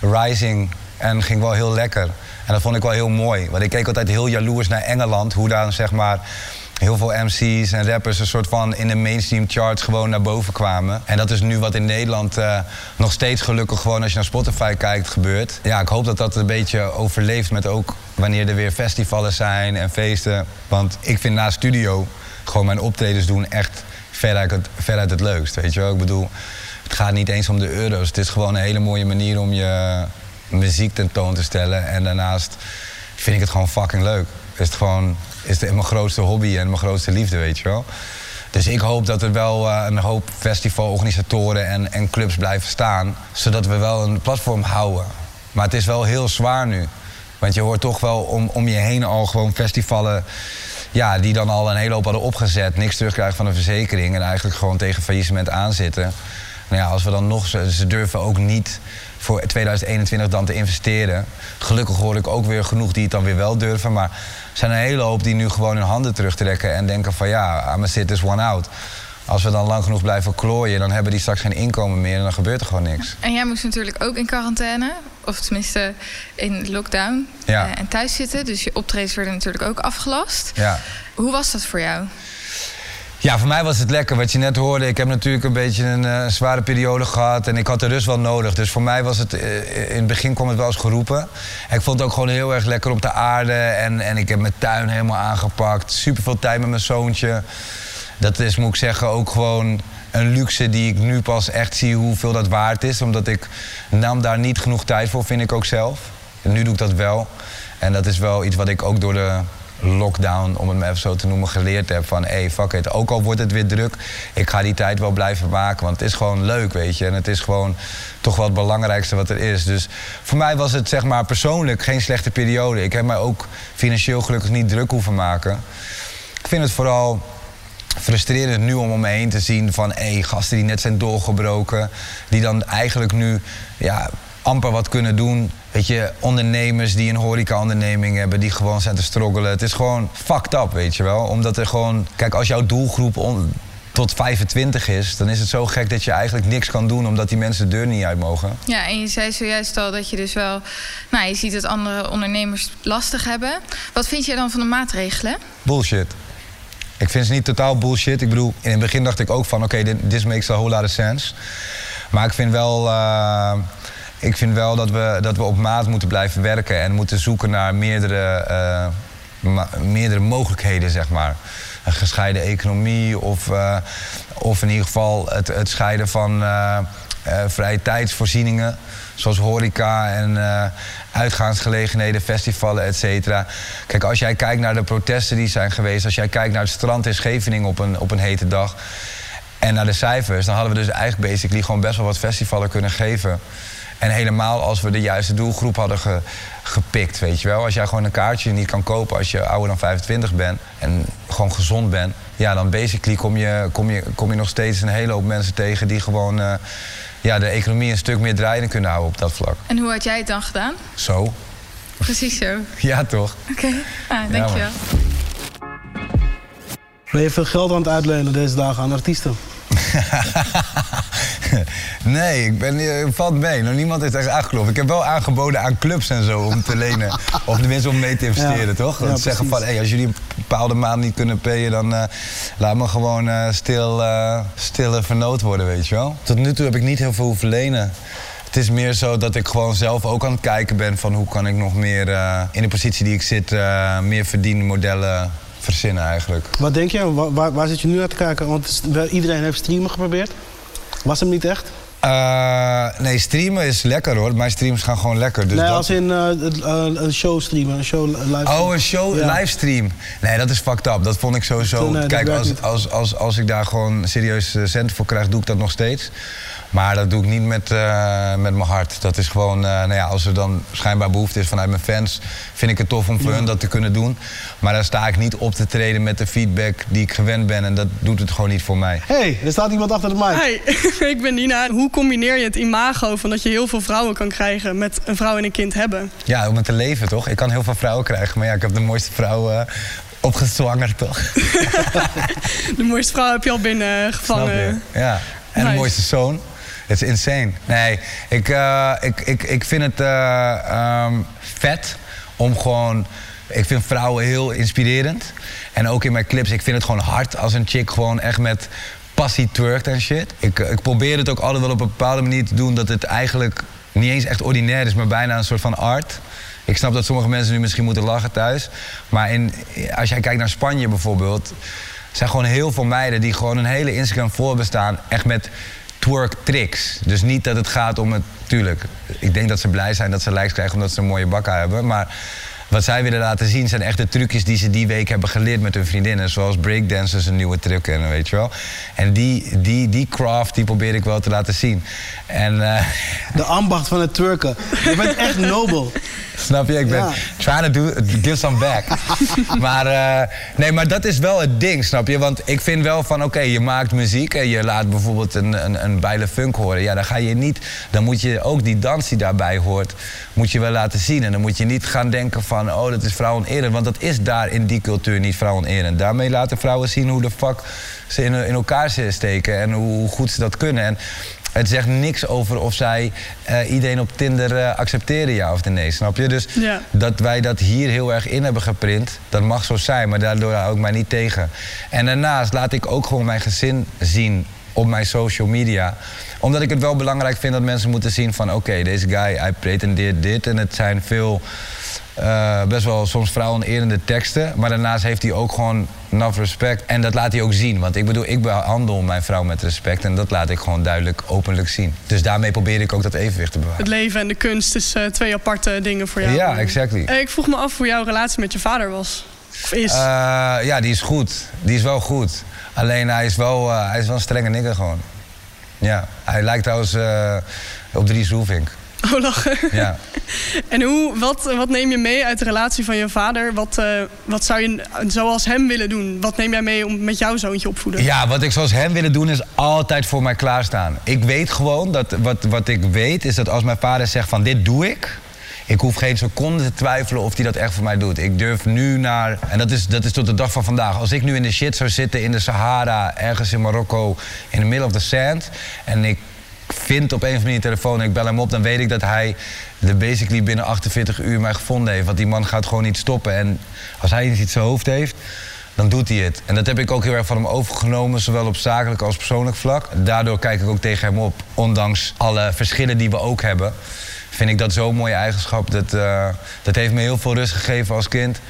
rising en ging wel heel lekker. En dat vond ik wel heel mooi. Want ik keek altijd heel jaloers naar Engeland, hoe daar zeg maar heel veel MC's en rappers een soort van in de mainstream charts gewoon naar boven kwamen. En dat is nu wat in Nederland uh, nog steeds gelukkig gewoon als je naar Spotify kijkt gebeurt. Ja, ik hoop dat dat een beetje overleeft met ook wanneer er weer festivals zijn en feesten. Want ik vind na studio gewoon mijn optredens doen echt veruit het, veruit het leukst, weet je wel. Ik bedoel, het gaat niet eens om de euro's. Het is gewoon een hele mooie manier om je muziek tentoon te stellen. En daarnaast vind ik het gewoon fucking leuk. Is het gewoon is mijn grootste hobby en mijn grootste liefde, weet je wel. Dus ik hoop dat er wel uh, een hoop festivalorganisatoren en, en clubs blijven staan. Zodat we wel een platform houden. Maar het is wel heel zwaar nu. Want je hoort toch wel om, om je heen al gewoon festivalen... Ja, die dan al een hele hoop hadden opgezet. Niks terugkrijgen van de verzekering. En eigenlijk gewoon tegen faillissement aanzitten. Nou ja, als we dan nog... Ze durven ook niet voor 2021 dan te investeren. Gelukkig hoor ik ook weer genoeg die het dan weer wel durven. Maar er zijn een hele hoop die nu gewoon hun handen terugtrekken en denken van ja, I'm a sit this one out. Als we dan lang genoeg blijven klooien, dan hebben die straks geen inkomen meer en dan gebeurt er gewoon niks. En jij moest natuurlijk ook in quarantaine, of tenminste in lockdown ja. uh, en thuis zitten. Dus je optredens werden natuurlijk ook afgelast. Ja. Hoe was dat voor jou? Ja, voor mij was het lekker. Wat je net hoorde, ik heb natuurlijk een beetje een uh, zware periode gehad. En ik had de rust wel nodig. Dus voor mij was het, uh, in het begin kwam het wel eens geroepen. En ik vond het ook gewoon heel erg lekker op de aarde. En, en ik heb mijn tuin helemaal aangepakt. Super veel tijd met mijn zoontje. Dat is, moet ik zeggen, ook gewoon een luxe die ik nu pas echt zie hoeveel dat waard is. Omdat ik nam daar niet genoeg tijd voor, vind ik ook zelf. Nu doe ik dat wel. En dat is wel iets wat ik ook door de lockdown, om het maar even zo te noemen, geleerd heb. Van hé, fuck it, ook al wordt het weer druk, ik ga die tijd wel blijven maken. Want het is gewoon leuk, weet je. En het is gewoon toch wel het belangrijkste wat er is. Dus voor mij was het zeg maar persoonlijk geen slechte periode. Ik heb mij ook financieel gelukkig niet druk hoeven maken. Ik vind het vooral frustrerend nu om om me heen te zien van hé, gasten die net zijn doorgebroken, die dan eigenlijk nu ja, amper wat kunnen doen. Weet je, ondernemers die een horeca-onderneming hebben, die gewoon zijn te struggelen. Het is gewoon fucked up, weet je wel. Omdat er gewoon, kijk, als jouw doelgroep on, tot 25 is, dan is het zo gek dat je eigenlijk niks kan doen omdat die mensen de deur niet uit mogen. Ja, en je zei zojuist al dat je dus wel, nou, je ziet dat andere ondernemers lastig hebben. Wat vind je dan van de maatregelen? Bullshit. Ik vind ze niet totaal bullshit. Ik bedoel, in het begin dacht ik ook van, oké, okay, this makes a whole lot of sense. Maar ik vind wel. Uh, ik vind wel dat we, dat we op maat moeten blijven werken en moeten zoeken naar meerdere, ma meerdere mogelijkheden, zeg maar. Een gescheiden economie of, uh, of in ieder geval het, het scheiden van uh, vrije tijdsvoorzieningen. Zoals horeca en uitgaansgelegenheden, festivalen, et cetera. Kijk, als jij kijkt naar de protesten die zijn geweest... als jij kijkt naar het strand in Scheveningen op een, op een hete dag... en naar de cijfers, dan hadden we dus eigenlijk basically gewoon best wel wat festivalen kunnen geven... En helemaal als we de juiste doelgroep hadden gepikt, weet je wel. Als jij gewoon een kaartje niet kan kopen als je ouder dan 25 bent en gewoon gezond bent, ja, dan basically kom je, kom je, kom je nog steeds een hele hoop mensen tegen die gewoon uh, ja, de economie een stuk meer draaiende kunnen houden op dat vlak. En hoe had jij het dan gedaan? Zo. Precies zo. Ja, toch? Oké, okay. ah, dankjewel. Ja, ben je veel geld aan het uitlenen deze dagen aan artiesten? nee, ik ben, uh, valt mee. Nog niemand heeft echt aangeklopt. Ik heb wel aangeboden aan clubs en zo om te lenen. of tenminste om mee te investeren, toch? Dat zeggen van, hey, als jullie een bepaalde maand niet kunnen payen... dan uh, laat me gewoon uh, stil, stille vernoot worden, weet je wel. Tot nu toe heb ik niet heel veel hoeven lenen. Het is meer zo dat ik gewoon zelf ook aan het kijken ben... van hoe kan ik nog meer in de positie die ik zit... meer verdienmodellen verzinnen eigenlijk. Wat denk je? Waar, waar, zit je nu naar te kijken? Want iedereen heeft streamen geprobeerd. Was hem niet echt? Uh, nee, streamen is lekker hoor. Mijn streams gaan gewoon lekker. Dus nee, als in uh, een show streamen, een show livestream. Oh, een show livestream. Nee, dat is fucked up. Dat vond ik sowieso... Kijk, als, als, als, als ik daar gewoon serieus centen voor krijg, doe ik dat nog steeds. Maar dat doe ik niet met, uh, met mijn hart. Dat is gewoon, uh, nou ja, als er dan schijnbaar behoefte is vanuit mijn fans, vind ik het tof om voor hun dat te kunnen doen. Maar dan sta ik niet op te treden met de feedback die ik gewend ben. En dat doet het gewoon niet voor mij. Hé, hey, er staat iemand achter de mic. Hey, ik ben Nina. Hoe combineer je het imago van dat je heel veel vrouwen kan krijgen met een vrouw en een kind hebben? Ja, om het te leven toch? Ik kan heel veel vrouwen krijgen, maar ja, ik heb de mooiste vrouw uh, opgezwangerd toch? de mooiste vrouw heb je al binnengevangen. Ja, en de mooiste zoon. Is insane. Nee, ik, uh, ik, ik, ik vind het uh, um, vet om gewoon... Ik vind vrouwen heel inspirerend. En ook in mijn clips, ik vind het gewoon hard als een chick gewoon echt met passie twerkt en shit. Ik, ik probeer het ook altijd wel op een bepaalde manier te doen dat het eigenlijk niet eens echt ordinair is, maar bijna een soort van art. Ik snap dat sommige mensen nu misschien moeten lachen thuis. Maar in, als jij kijkt naar Spanje bijvoorbeeld, zijn gewoon heel veel meiden die gewoon een hele Instagram voorbestaan. Echt met twerk tricks. Dus niet dat het gaat om het. Tuurlijk, ik denk dat ze blij zijn dat ze likes krijgen omdat ze een mooie bakka hebben. Maar wat zij willen laten zien zijn echt de trucjes die ze die week hebben geleerd met hun vriendinnen. Zoals breakdancers een nieuwe truc kennen, weet je wel. En die, die, die craft die probeer ik wel te laten zien. En, uh... De ambacht van het twerken. Je bent echt nobel. Snap je? Ik ben trying to do, give some back. maar, uh, nee, maar dat is wel het ding, snap je? Want ik vind wel van, oké, je maakt muziek en je laat bijvoorbeeld een, een, een bijle funk horen. Ja, dan ga je niet, dan moet je ook die dans die daarbij hoort, moet je wel laten zien. En dan moet je niet gaan denken van, oh, dat is vrouwen Want dat is daar in die cultuur niet vrouwen Daarmee laten vrouwen zien hoe de fuck ze in, in elkaar steken en hoe goed ze dat kunnen. En het zegt niks over of zij uh, iedereen op Tinder uh, accepteren, ja of nee. Snap je? Dus dat wij dat hier heel erg in hebben geprint, dat mag zo zijn, maar daardoor hou ik mij niet tegen. En daarnaast laat ik ook gewoon mijn gezin zien op mijn social media omdat ik het wel belangrijk vind dat mensen moeten zien van... oké, deze guy, hij pretendeert dit. En het zijn veel, uh, best wel soms vrouwenerende teksten. Maar daarnaast heeft hij ook gewoon enough respect. En dat laat hij ook zien. Want ik bedoel, ik behandel mijn vrouw met respect. En dat laat ik gewoon duidelijk openlijk zien. Dus daarmee probeer ik ook dat evenwicht te bewaren. Het leven en de kunst is uh, twee aparte dingen voor jou. Ja, exactly. Uh, ik vroeg me af hoe jouw relatie met je vader was. Of is. ja, die is goed. Die is wel goed. Alleen hij is wel, hij is wel een strenge nigger gewoon. Ja, hij lijkt trouwens op Dries Roelvink. Oh, lachen. Ja. en hoe, wat, wat neem je mee uit de relatie van je vader? Wat, uh, wat zou je zoals hem willen doen? Wat neem jij mee om met jouw zoontje opvoeden? Ja, wat ik zoals hem willen doen is altijd voor mij klaarstaan. Ik weet gewoon dat wat, wat ik weet is dat als mijn vader zegt van dit doe ik ik hoef geen seconde te twijfelen of hij dat echt voor mij doet. Ik durf nu naar. En dat is, dat is tot de dag van vandaag. Als ik nu in de shit zou zitten in de Sahara, ergens in Marokko, in the middle of the sand. En ik vind op een of andere manier telefoon en ik bel hem op, dan weet ik dat hij de basically binnen 48 uur mij gevonden heeft. Want die man gaat gewoon niet stoppen. En als hij iets in zijn hoofd heeft, dan doet hij het. En dat heb ik ook heel erg van hem overgenomen, zowel op zakelijk als persoonlijk vlak. Daardoor kijk ik ook tegen hem op, ondanks alle verschillen die we ook hebben vind ik dat zo'n mooie eigenschap. Dat, uh, dat heeft me heel veel rust gegeven als kind.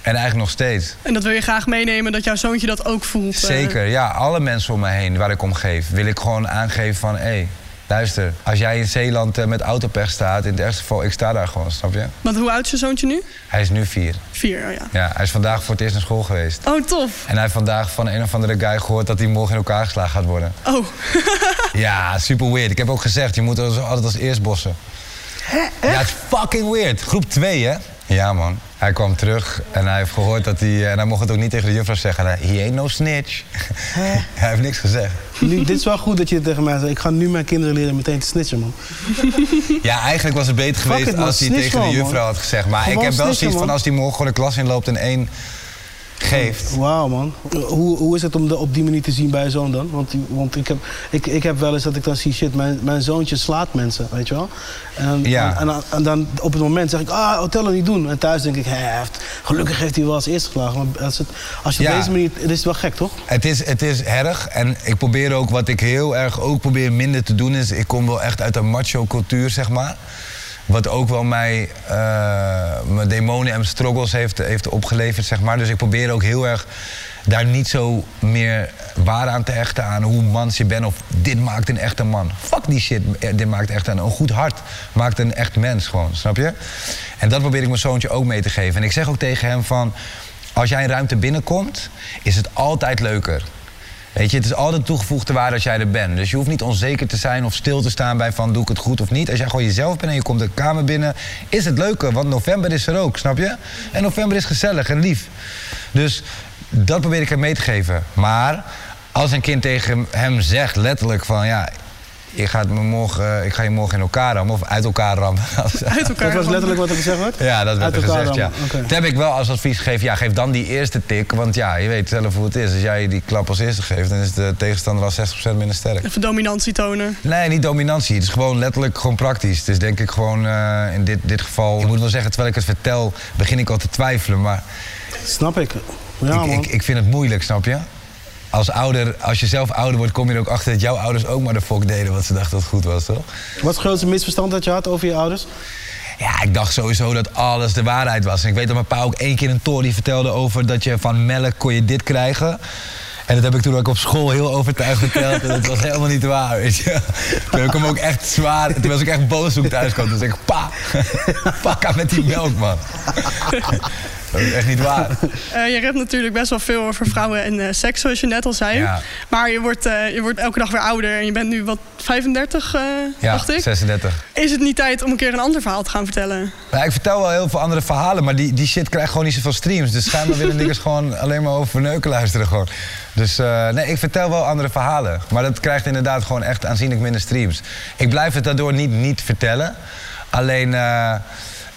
En eigenlijk nog steeds. En dat wil je graag meenemen, dat jouw zoontje dat ook voelt? Eh? Zeker, ja. Alle mensen om me heen waar ik om geef, wil ik gewoon aangeven van... hé, hey, luister, als jij in Zeeland uh, met autopech staat, in het ergste geval, ik sta daar gewoon, snap je? Want hoe oud is je zoontje nu? Hij is nu vier. Vier, oh ja. Ja, hij is vandaag voor het eerst naar school geweest. Oh, tof. En hij heeft vandaag van een of andere guy gehoord dat hij morgen in elkaar geslagen gaat worden. Oh. Ja, super weird. Ik heb ook gezegd, je moet altijd als eerst bossen. Ja, het is fucking weird. Groep 2, hè? Ja, man. Hij kwam terug en hij heeft gehoord dat hij... En hij mocht het ook niet tegen de juffrouw zeggen. He ain't no snitch. hij heeft niks gezegd. dit is wel goed dat je tegen mij zegt... ik ga nu mijn kinderen leren meteen te snitchen, man. Ja, eigenlijk was het beter geweest als hij tegen de juffrouw had gezegd. Maar ik heb wel zoiets van als hij morgen de klas inloopt en één geeft. Wauw man. Hoe, hoe is het om de, op die manier te zien bij je zoon dan? Want, want ik, heb, ik, ik heb wel eens dat ik dan zie, shit, mijn, mijn zoontje slaat mensen, weet je wel? En, ja. en, en, dan op het moment zeg ik, ah, hotel het niet doen. En thuis denk ik, heft. gelukkig heeft hij wel als eerste geslagen. Maar als, het, als je op deze manier, het is wel gek toch? Het is, het is erg en ik probeer ook, wat ik heel erg ook probeer minder te doen is, ik kom wel echt uit een macho cultuur zeg maar. Wat ook wel mij uh, mijn demonen en struggles heeft, heeft opgeleverd, zeg maar. Dus ik probeer ook heel erg daar niet zo meer waar aan te hechten aan hoe mans je bent of dit maakt een echte man. Fuck die shit, dit maakt echt een, een goed hart, maakt een echt mens gewoon, snap je? En dat probeer ik mijn zoontje ook mee te geven. En ik zeg ook tegen hem van, als jij een ruimte binnenkomt, is het altijd leuker. Weet je, het is altijd toegevoegde waarde als jij er bent. Dus je hoeft niet onzeker te zijn of stil te staan bij van doe ik het goed of niet. Als jij gewoon jezelf bent en je komt de kamer binnen, is het leuker. Want november is er ook, snap je? En november is gezellig en lief. Dus dat probeer ik hem mee te geven. Maar als een kind tegen hem zegt letterlijk van ja, je gaat me morgen, eh, ik ga je morgen in elkaar rammen of uit elkaar rammen. Uit elkaar dat was letterlijk wat er gezegd werd? Ja, dat werd er gezegd, ja. Okay. Toen heb ik wel als advies gegeven, ja, geef dan die eerste tik. Want ja, je weet zelf hoe het is. Als jij die klap als eerste geeft, dan is de tegenstander al 60% minder sterk. Even dominantie tonen? Nee, niet dominantie. Het is gewoon letterlijk gewoon praktisch. Het is denk ik gewoon uh, in dit, dit geval... Ik moet wel zeggen, terwijl ik het vertel, begin ik al te twijfelen. Maar... Snap ik. Ja, ik, ik, ik vind het moeilijk, snap je? Als ouder, als je zelf ouder wordt, kom je er ook achter dat jouw ouders ook maar de fok deden wat ze dachten dat goed was, toch? Wat is het grootste misverstand dat je had over je ouders? Ja, ik dacht sowieso dat alles de waarheid was. En ik weet dat mijn pa ook één keer een tory vertelde over dat je van melk kon je dit krijgen. En dat heb ik toen ook op school heel overtuigd verteld. En dat was helemaal niet waar, weet je. Toen heb ik hem ook echt zwaar... Toen was ik echt boos toen ik thuis kwam. Toen zei ik, pa, pak met die melk, man. Dat is echt niet waar. Uh, je redt natuurlijk best wel veel over vrouwen en uh, seks, zoals je net al zei. Maar je wordt, uh, je wordt elke dag weer ouder en je bent nu wat 35, ja, dacht ik. 36. Is het niet tijd om een keer een ander verhaal te gaan vertellen? Nou, ik vertel wel heel veel andere verhalen, maar die, die shit krijgt gewoon niet zoveel streams. Dus schijnbaar willen niks gewoon alleen maar over neuken luisteren gewoon. Dus nee, ik vertel wel andere verhalen. Maar dat krijgt inderdaad gewoon echt aanzienlijk minder streams. Ik blijf het daardoor niet, niet vertellen. Alleen... Eh,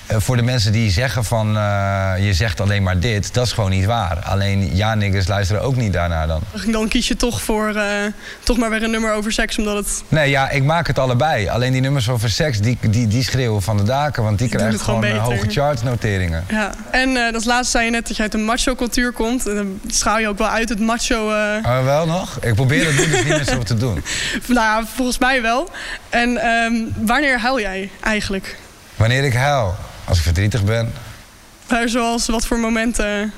voor de mensen die zeggen van uh, je zegt alleen maar dit, dat is gewoon niet waar. Alleen ja, niggers luisteren ook niet daarnaar dan. Dan kies je toch voor uh, toch maar weer een nummer over seks, omdat het... Nee, ja, ik maak het allebei. Alleen die nummers over seks, die, die, die schreeuwen van de daken, want die, die krijgen gewoon, gewoon hoge chartnoteringen. Ja, en uh, dat laatste zei je net dat je uit de macho-cultuur komt. En dan schaal je ook wel uit het macho... Uh... wel nog? Ik probeer het nu niet meer zo te doen. nou volgens mij wel. En um, wanneer huil jij eigenlijk? Wanneer ik huil? Als ik verdrietig ben. Maar zoals wat voor momenten?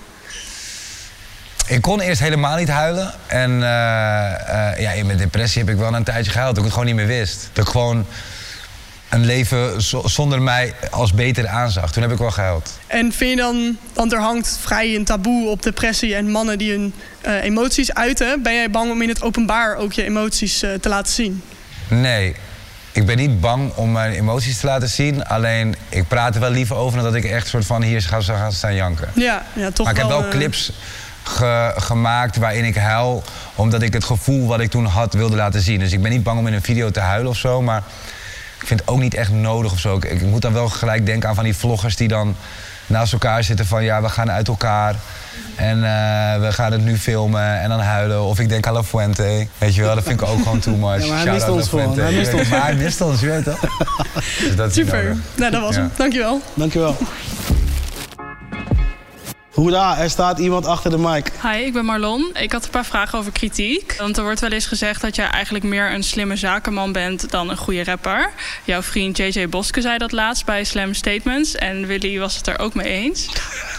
Ik kon eerst helemaal niet huilen. En uh, uh, ja, in mijn depressie heb ik wel een tijdje gehuild. Dat ik het gewoon niet meer wist. Dat ik gewoon een leven zonder mij als beter aanzag. Toen heb ik wel gehuild. En vind je dan, want er hangt vrij een taboe op depressie en mannen die hun uh, emoties uiten. Ben jij bang om in het openbaar ook je emoties te laten zien? Nee, ik ben niet bang om mijn emoties te laten zien. Alleen ik praat er wel liever over dan dat ik echt soort van hier ga gaan staan janken. Ja, ja toch Maar ik heb wel uh... clips ge gemaakt waarin ik huil. Omdat ik het gevoel wat ik toen had wilde laten zien. Dus ik ben niet bang om in een video te huilen of zo. Maar ik vind het ook niet echt nodig of zo. Ik, ik moet dan wel gelijk denken aan van die vloggers die dan naast elkaar zitten van ja, we gaan uit elkaar. En uh, we gaan het nu filmen en dan huilen. Of ik denk aan La Fuente. Weet je wel, dat vind ik ook gewoon too much. Ja, maar hij mist ons gewoon. Hij mist ons. Maar hij mist ons, je weet toch? Dus dat Super. Nou, dat was ja. hem. Dankjewel. Dankjewel. Hoera, er staat iemand achter de mic. Hi, ik ben Marlon. Ik had een paar vragen over kritiek. Want er wordt wel eens gezegd dat jij eigenlijk meer een slimme zakenman bent dan een goede rapper. Jouw vriend JJ Boske zei dat laatst bij Slam Statements. En Willy was het er ook mee eens.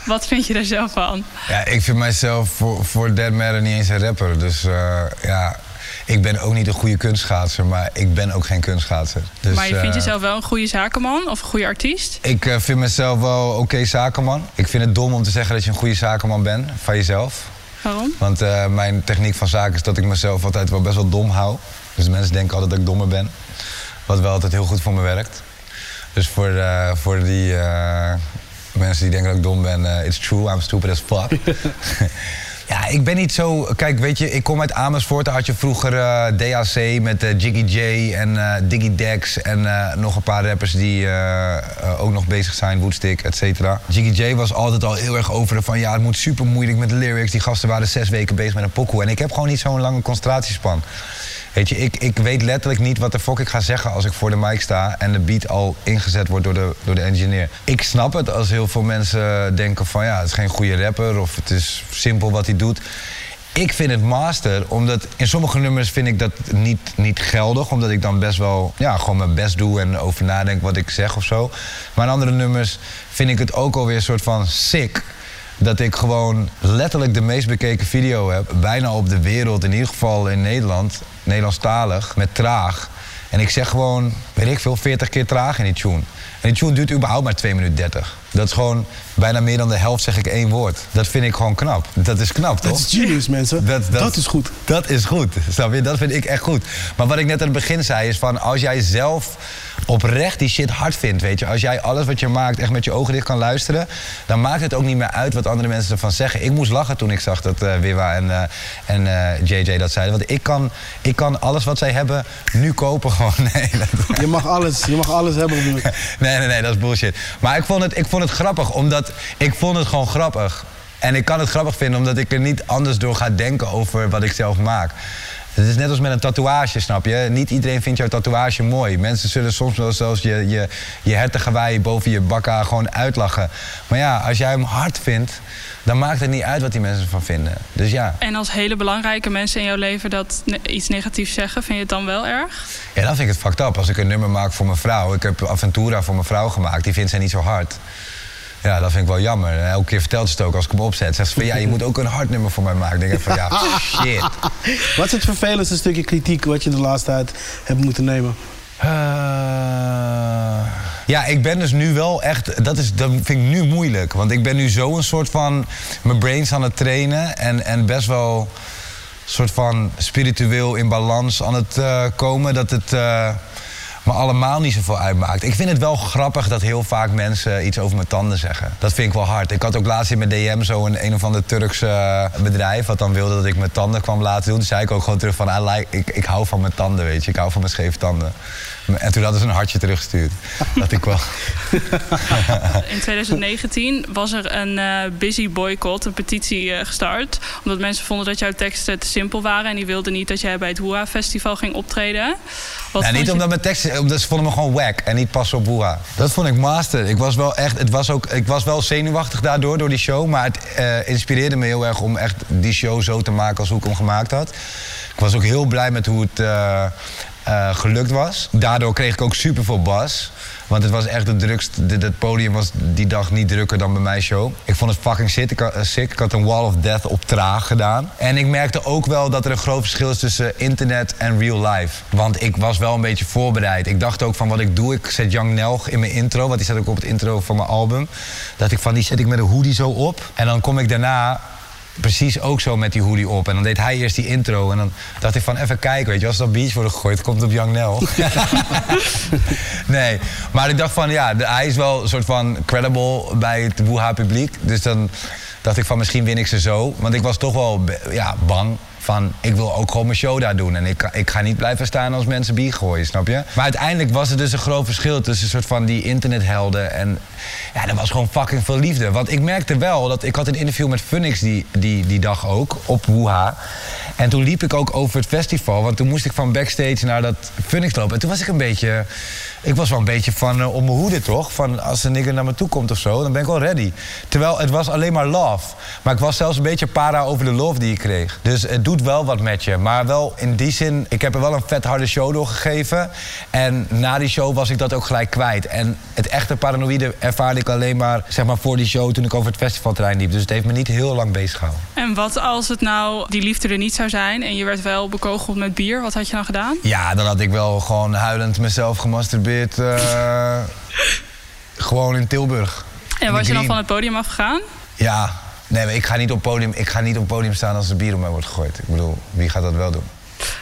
Wat vind je daar zelf van? Ja, ik vind mijzelf voor, voor Dead Matter niet eens een rapper. Dus uh, ja, ik ben ook niet een goede kunstschaatser, maar ik ben ook geen kunstschaatser. Dus, maar je vindt uh, jezelf wel een goede zakenman of een goede artiest? Ik uh, vind mezelf wel oké okay zakenman. Ik vind het dom om te zeggen dat je een goede zakenman bent van jezelf. Waarom? Want uh, mijn techniek van zaken is dat ik mezelf altijd wel best wel dom hou. Dus mensen denken altijd dat ik dommer ben. Wat wel altijd heel goed voor me werkt. Dus voor, uh, voor die uh, mensen die denken dat ik dom ben, uh, it's true, I'm stupid as fuck. Ja, ik ben niet zo... Kijk, weet je, ik kom uit Amersfoort. Daar had je vroeger uh, DAC met uh, Jiggy J en uh, Diggy Dex... en nog een paar rappers die ook nog bezig zijn, Woodstick, et cetera. Jiggy J was altijd al heel erg over van... ja, het moet super moeilijk met de lyrics. Die gasten waren zes weken bezig met een pokoe. En ik heb gewoon niet zo'n lange concentratiespan. Weet je, ik, ik weet letterlijk niet wat de fuck ik ga zeggen als ik voor de mic sta en de beat al ingezet wordt door de, door de engineer. Ik snap het als heel veel mensen denken van ja, het is geen goede rapper of het is simpel wat hij doet. Ik vind het master, omdat in sommige nummers vind ik dat niet, niet geldig. Omdat ik dan best wel ja, gewoon mijn best doe en over nadenk wat ik zeg of zo. Maar in andere nummers vind ik het ook alweer een soort van sick dat ik gewoon letterlijk de meest bekeken video heb. Bijna op de wereld, in ieder geval in Nederland. Nederlandstalig, met traag. En ik zeg gewoon, weet ik veel, 40 keer traag in die tune. En die tune duurt überhaupt maar 2 minuten 30. Dat is gewoon bijna meer dan de helft zeg ik één woord. Dat vind ik gewoon knap. Dat is knap, toch? Dat is genius, mensen. Dat, dat, dat, is goed. Dat is goed, snap je? Dat vind ik echt goed. Maar wat ik net aan het begin zei is van... als jij zelf oprecht die shit hard vindt, weet je. Als jij alles wat je maakt echt met je ogen dicht kan luisteren... dan maakt het ook niet meer uit wat andere mensen ervan zeggen. Ik moest lachen toen ik zag dat uh, Wiwa en, uh, en uh, JJ dat zeiden. Want ik kan, ik kan alles wat zij hebben nu kopen gewoon. Nee, Je mag alles, je mag alles hebben. nee, nee, nee, dat is bullshit. Maar ik vond het, ik vond het grappig, omdat ik vond het gewoon grappig. En ik kan het grappig vinden omdat ik er niet anders door ga denken over wat ik zelf maak. Het is net als met een tatoeage, snap je? Niet iedereen vindt jouw tatoeage mooi. Mensen zullen soms wel zelfs je, je, je hertengewei boven je bakka gewoon uitlachen. Maar ja, als jij hem hard vindt, dan maakt het niet uit wat die mensen ervan vinden. Dus ja. En als hele belangrijke mensen in jouw leven dat iets negatiefs zeggen, vind je het dan wel erg? Ja, dan vind ik het fucked up. Als ik een nummer maak voor mijn vrouw. Ik heb Aventura voor mijn vrouw gemaakt. Die vindt zij niet zo hard. Ja, dat vind ik wel jammer. elke keer vertelt ze het ook als ik hem opzet. Zegt ze van ja, je moet ook een hard nummer voor mij maken. Dan denk ik van ja, shit. Wat is het vervelendste stukje kritiek wat je de laatste tijd hebt moeten nemen? Uh, ja, ik ben dus nu wel echt. Dat, is, dat vind ik nu moeilijk. Want ik ben nu zo een soort van. mijn brains aan het trainen. En, en best wel. soort van spiritueel in balans aan het uh, komen. Dat het. Uh, me allemaal niet zoveel uitmaakt. Ik vind het wel grappig dat heel vaak mensen iets over mijn tanden zeggen. Dat vind ik wel hard. Ik had ook laatst in mijn DM zo een, een of ander Turks uh, bedrijf... wat dan wilde dat ik mijn tanden kwam laten doen. Toen zei ik ook gewoon terug van... I like, ik, ik hou van mijn tanden, weet je. Ik hou van mijn scheve tanden. En toen hadden ze een hartje teruggestuurd. dat ik wel. In 2019 was er een uh, busy boycott, een petitie uh, gestart. Omdat mensen vonden dat jouw teksten te simpel waren. En die wilden niet dat jij bij het Woeha Festival ging optreden. Wat ja, niet omdat mijn teksten, omdat ze vonden me gewoon wack en niet passen op Woeha. Dat vond ik master. Ik was wel echt, het was ook, ik was wel zenuwachtig daardoor, door die show. Maar het uh, inspireerde me heel erg om echt die show zo te maken als hoe ik hem gemaakt had. Ik was ook heel blij met hoe het uh, gelukt was. Daardoor kreeg ik ook super veel bas. Want het was echt het drukste. Het podium was die dag niet drukker dan bij mijn show. Ik vond het fucking sick. Ik, had, uh, sick. ik had een wall of death op traag gedaan. En ik merkte ook wel dat er een groot verschil is tussen internet en real life. Want ik was wel een beetje voorbereid. Ik dacht ook van wat ik doe. Ik zet Young Nelg in mijn intro. Want die zet ook op het intro van mijn album. Dat ik van die zet ik met een hoodie zo op. En dan kom ik daarna precies ook zo met die hoodie op. En dan deed hij eerst die intro. En dan dacht ik van even kijken, weet je, als dat beach wordt gegooid, komt op Young Nel. nee, maar ik dacht van ja, hij is wel een soort van credible bij het Woeha publiek. Dus dan dacht ik van misschien win ik ze zo. Want ik was toch wel ja, bang van ik wil ook gewoon mijn show daar doen. En ik, ik ga niet blijven staan als mensen bier gooien, snap je? Maar uiteindelijk was er dus een groot verschil tussen een soort van die internethelden en ja, er was gewoon fucking veel liefde. Want ik merkte wel dat ik had een interview met Funix die, die, die dag ook op Wuha. En toen liep ik ook over het festival, want toen moest ik van backstage naar dat Funix lopen. En toen was ik een beetje ik was wel een beetje van uh, op mijn hoede, toch? Van als een nigger naar me toe komt of zo, dan ben ik wel ready. Terwijl het was alleen maar love. Maar ik was zelfs een beetje para over de love die ik kreeg. Dus het doet wel wat met je. Maar wel in die zin, ik heb er wel een vet harde show doorgegeven. En na die show was ik dat ook gelijk kwijt. En het echte paranoïde ervaarde ik alleen maar, zeg maar voor die show toen ik over het festivalterrein liep. Dus het heeft me niet heel lang bezig gehouden. En wat als het nou die liefde er niet zou zijn en je werd wel bekogeld met bier? Wat had je dan gedaan? Ja, dan had ik wel gewoon huilend mezelf gemasturbeerd uh, gewoon in Tilburg. En was je dan van het podium afgegaan? Ja, nee, ik ga, niet op podium, ik ga niet op podium staan als er bier op mij wordt gegooid. Ik bedoel, wie gaat dat wel doen?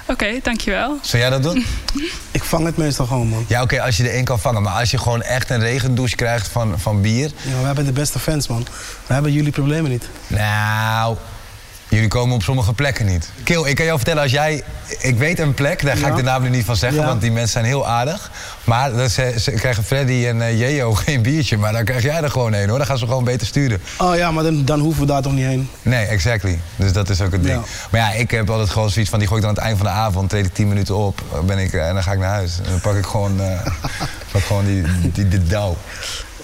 Oké, dankjewel. Zou jij dat doen? Ik vang het meestal gewoon, man. Ja, oké, als je er één kan vangen. Maar als je gewoon echt een regendouche krijgt van, van bier... Ja, we hebben de beste fans, man. We hebben jullie problemen niet. Nou, jullie komen op sommige plekken niet. Kil, ik kan jou vertellen, als jij... Ik weet een plek, daar ga Ja. ik de naam nu niet van zeggen, Ja. want die mensen zijn heel aardig. Maar dan ze, ze krijgen Freddy en eh Jeo geen biertje, maar dan krijg jij er gewoon een hoor. Dan gaan ze gewoon beter sturen. Oh ja, maar dan, dan hoeven we daar toch niet heen. Nee, exactly. Dus dat is ook het ding. Ja. Maar ja, ik heb altijd gewoon zoiets van, die gooi ik dan aan het eind van de avond, treed ik 10 minuten op ben ik, eh, en dan ga ik naar huis. En dan pak ik gewoon, eh, pak gewoon die, die, die dauw.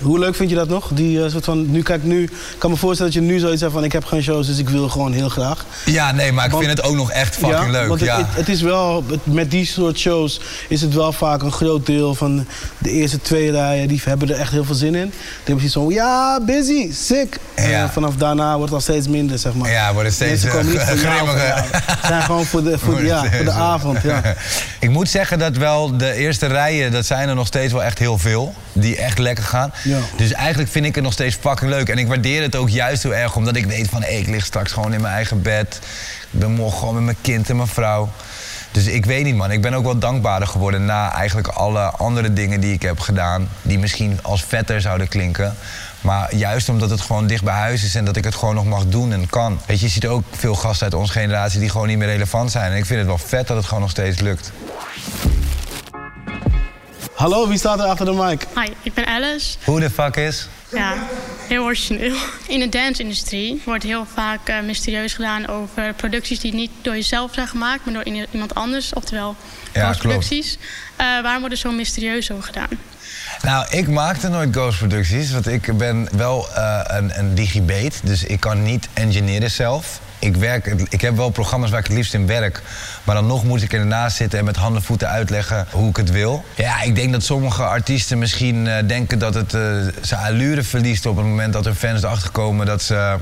Hoe leuk vind je dat nog? Die eh, soort van, nu kijk nu, ik kan me voorstellen dat je nu zoiets hebt van ik heb geen shows, dus ik wil gewoon heel graag. Ja, nee, maar ik Want- vind het ook nog echt fucking ja, leuk. Want ja. het, het is wel, het- met die soort shows is het wel vaak een groot deel van de eerste twee rijen. Die hebben er echt heel veel zin in. Die hebben zoiets van, ja, busy, sick. En Ja. eh, vanaf daarna wordt het al steeds minder, zeg maar. Ja, worden steeds niet eh, grimmiger. zijn gewoon voor de, voor, ja, voor de avond, ja. Ik moet zeggen dat wel de eerste rijen, dat zijn er nog steeds wel echt heel veel. Die echt lekker gaan. Ja. Dus eigenlijk vind ik het nog steeds fucking leuk. En ik waardeer het ook juist heel erg, omdat ik weet van... Ik lig straks gewoon in mijn eigen bed. Ik ben morgen gewoon met mijn kind en mijn vrouw. Dus ik weet niet, man. Ik ben ook wel dankbaarder geworden na eigenlijk alle andere dingen die ik heb gedaan. Die misschien als vetter zouden klinken. Maar juist omdat het gewoon dicht bij huis is en dat ik het gewoon nog mag doen en kan. Weet je, je ziet ook veel gasten uit onze generatie die gewoon niet meer relevant zijn. En ik vind het wel vet dat het gewoon nog steeds lukt. Hallo, wie staat er achter de mic? Hi, ik ben Alice. Hoe de fuck is? Ja, heel origineel. In de dance-industrie wordt heel vaak eh, mysterieus gedaan over producties die niet door jezelf zijn gemaakt, maar door iemand anders, oftewel Ja, producties. waarom wordt er zo mysterieus over gedaan? Nou, ik maakte nooit ghost-producties, want ik ben wel eh, een, een digibate. Dus ik kan niet engineeren zelf. Ik, werk, ik heb wel programma's waar ik het liefst in werk. Maar dan nog moet ik ernaast zitten en met handen en voeten uitleggen hoe ik het wil. Ja, ik denk dat sommige artiesten misschien eh, denken dat het eh, zijn allure verliest op het moment dat hun fans erachter komen dat ze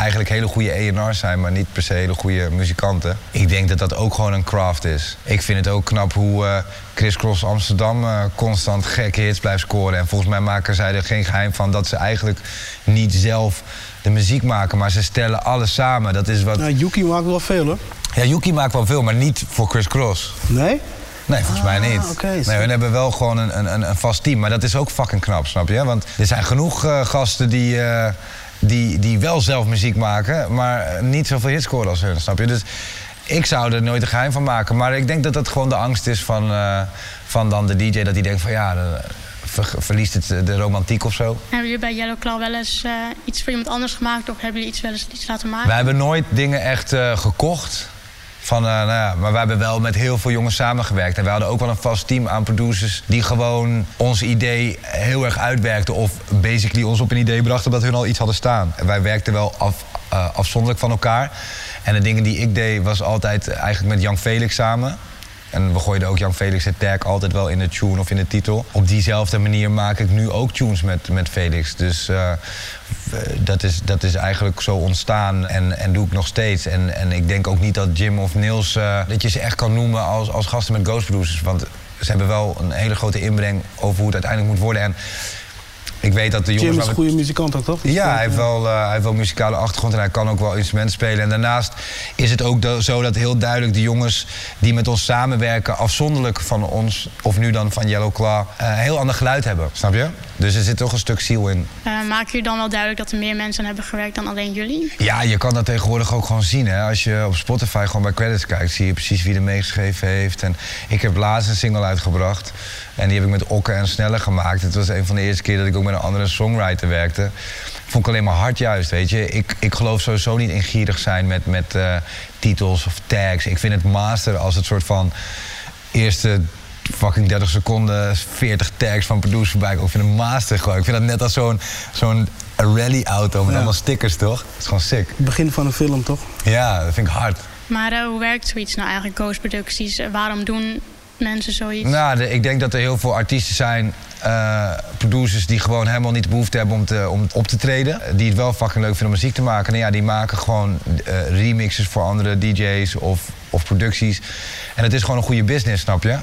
eigenlijk hele goede A&R's zijn, maar niet per se hele goede muzikanten. Ik denk dat dat ook gewoon een craft is. Ik vind het ook knap hoe eh Chris Cross Amsterdam eh, constant gekke hits blijft scoren. En volgens mij maken zij er geen geheim van dat ze eigenlijk niet zelf de muziek maken, maar ze stellen alles samen. Dat is wat... Nou, Yuki maakt wel veel, hoor. Ja, Yuki maakt wel veel, maar niet voor Chris Cross. Nee? Nee, volgens mij niet. oké, nee, hun hebben wel gewoon een, een, een vast team. Maar dat is ook fucking knap, snap je? Want er zijn genoeg eh, gasten die, die, die wel zelf muziek maken... maar niet zoveel hits scoren als hun, snap je? Dus ik zou er nooit een geheim van maken. Maar ik denk dat dat gewoon de angst is van, eh, van dan de DJ... dat die denkt van ja, de- ver- verliest het de romantiek of zo. Hebben jullie bij Yellow Claw wel eens eh, iets voor iemand anders gemaakt of hebben jullie iets wel eens iets laten maken? Wij hebben nooit dingen echt eh, gekocht. Van, eh, nou ja, maar we hebben wel met heel veel jongens samengewerkt. En we hadden ook wel een vast team aan producers... die gewoon ons idee heel erg uitwerkten... of basically ons op een idee brachten omdat hun al iets hadden staan. Wij werkten wel af, eh, afzonderlijk van elkaar. En de dingen die ik deed was altijd eigenlijk met Jan Felix samen... En we gooiden ook Jan Felix het tag altijd wel in de tune of in de titel. Op diezelfde manier maak ik nu ook tunes met, met Felix. Dus eh, w- dat, is, dat is eigenlijk zo ontstaan en, en doe ik nog steeds. En, en ik denk ook niet dat Jim of Niels, eh, dat je ze echt kan noemen als, als gasten met Ghost Producers. Want ze hebben wel een hele grote inbreng over hoe het uiteindelijk moet worden. En ik weet dat de jongens... Jim is een goede muzikant ook, toch? Die ja, hij heeft, wel, eh, hij heeft wel muzikale achtergrond en hij kan ook wel instrumenten spelen. En daarnaast is het ook zo dat heel duidelijk de jongens die met ons samenwerken, afzonderlijk van ons, of nu dan van Yellow Claw, eh, een heel ander geluid hebben. Snap je? Dus er zit toch een stuk ziel in. Eh, maken jullie dan wel duidelijk dat er meer mensen aan hebben gewerkt dan alleen jullie? Ja, je kan dat tegenwoordig ook gewoon zien. Hè? Als je op Spotify gewoon bij credits kijkt, zie je precies wie er meegeschreven heeft. En ik heb laatst een single uitgebracht. En die heb ik met Okke en Sneller gemaakt. Het was een van de eerste keer dat ik ook met een andere songwriter werkte. Vond ik alleen maar hard juist, weet je. Ik, ik geloof sowieso niet in gierig zijn met, met eh, titels of tags. Ik vind het master als het soort van eerste fucking 30 seconden 40 tags van producer voorbij. Ik vind het master gewoon. Ik vind dat net als zo'n zo'n rally-auto met Ja. allemaal stickers, toch? Dat is gewoon sick. Het begin van een film, toch? Ja, dat vind ik hard. Maar eh, hoe werkt zoiets nou eigenlijk, Ghost Producties? Eh, waarom doen mensen zoiets? Nou, ik denk dat er heel veel artiesten zijn, eh, producers, die gewoon helemaal niet de behoefte hebben om, te, om op te treden. Die het wel fucking leuk vinden om muziek te maken. En ja, die maken gewoon eh, remixes voor andere DJ's of, of producties. En het is gewoon een goede business, snap je?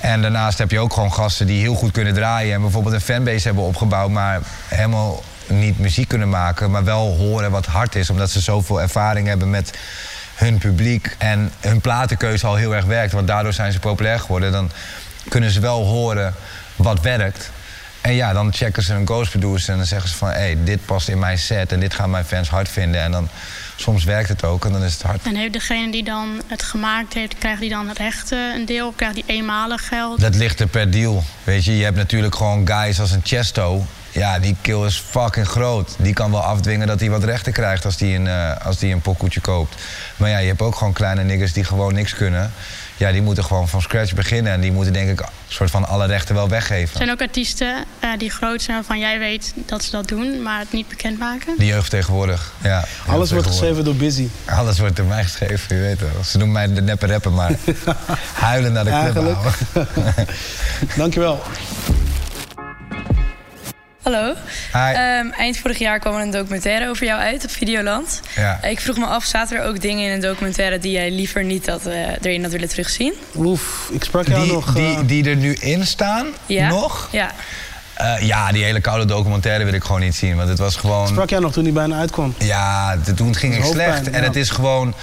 En daarnaast heb je ook gewoon gasten die heel goed kunnen draaien en bijvoorbeeld een fanbase hebben opgebouwd, maar helemaal niet muziek kunnen maken, maar wel horen wat hard is, omdat ze zoveel ervaring hebben met hun publiek en hun platenkeuze al heel erg werkt, want daardoor zijn ze populair geworden, dan kunnen ze wel horen wat werkt. En ja, dan checken ze een ghost producer en dan zeggen ze van... hé, hey, dit past in mijn set en dit gaan mijn fans hard vinden. En dan soms werkt het ook en dan is het hard. En heeft degene die dan het gemaakt heeft, krijgt die dan rechten een deel? Of krijgt die eenmalig geld? Dat ligt er per deal. Weet je, je hebt natuurlijk gewoon guys als een Chesto. Ja, die kill is fucking groot. Die kan wel afdwingen dat hij wat rechten krijgt als die een, uh, als die een pokoetje koopt. Maar ja, je hebt ook gewoon kleine niggers die gewoon niks kunnen ja, die moeten gewoon van scratch beginnen. En die moeten denk ik een soort van alle rechten wel weggeven. Er zijn ook artiesten uh, die groot zijn waarvan jij weet dat ze dat doen, maar het niet bekendmaken? De jeugd tegenwoordig, ja. Alles wordt geschreven door Busy. Alles wordt door mij geschreven, je weet wel. Ze noemen mij de neppe rapper, maar huilen naar de club Eigenlijk. Dankjewel. Hallo. Um, eind vorig jaar kwam er een documentaire over jou uit op Videoland. Ja. Ik vroeg me af, zaten er ook dingen in een documentaire die jij liever niet had, uh, erin had willen terugzien? Oef, ik sprak jou die, nog... Die, eh, die er nu in staan? Ja. Nog? Ja. Uh, ja, die hele koude documentaire wil ik gewoon niet zien. Want het was gewoon... Sprak jij nog toen die bijna uitkwam? Ja, toen ging ik slecht. En het is gewoon...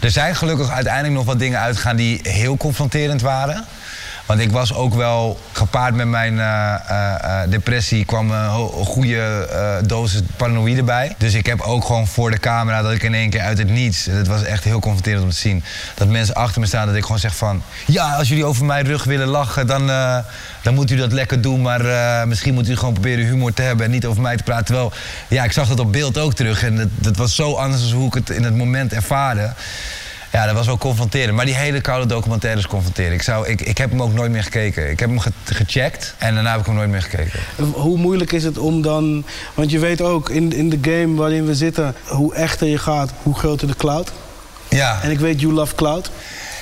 Er zijn gelukkig uiteindelijk nog wat dingen uitgegaan die heel confronterend waren. Want ik was ook wel gepaard met mijn uh, uh, depressie, kwam een goede dosis paranoïde bij. Dus ik heb ook gewoon voor de camera dat ik in één keer uit het niets. Het was echt heel confronterend om te zien. Dat mensen achter me staan, dat ik gewoon zeg van. Ja, als jullie over mijn rug willen lachen, dan, dan moet u dat lekker doen. Maar misschien moet u gewoon proberen humor te hebben en niet over mij te praten. Terwijl, ja, ik zag dat op beeld ook terug. En dat, dat was zo anders dan hoe ik het in het moment ervaarde. Ja, dat was wel confronterend. Maar die hele koude documentaire is confronterend. Ik, zou, ik, ik heb hem ook nooit meer gekeken. Ik heb hem gecheckt en daarna heb ik hem nooit meer gekeken. Hoe moeilijk is het om dan... Want je weet ook, in, in de game waarin we zitten... hoe echter je gaat, hoe groter de cloud. Ja. En ik weet, you love cloud.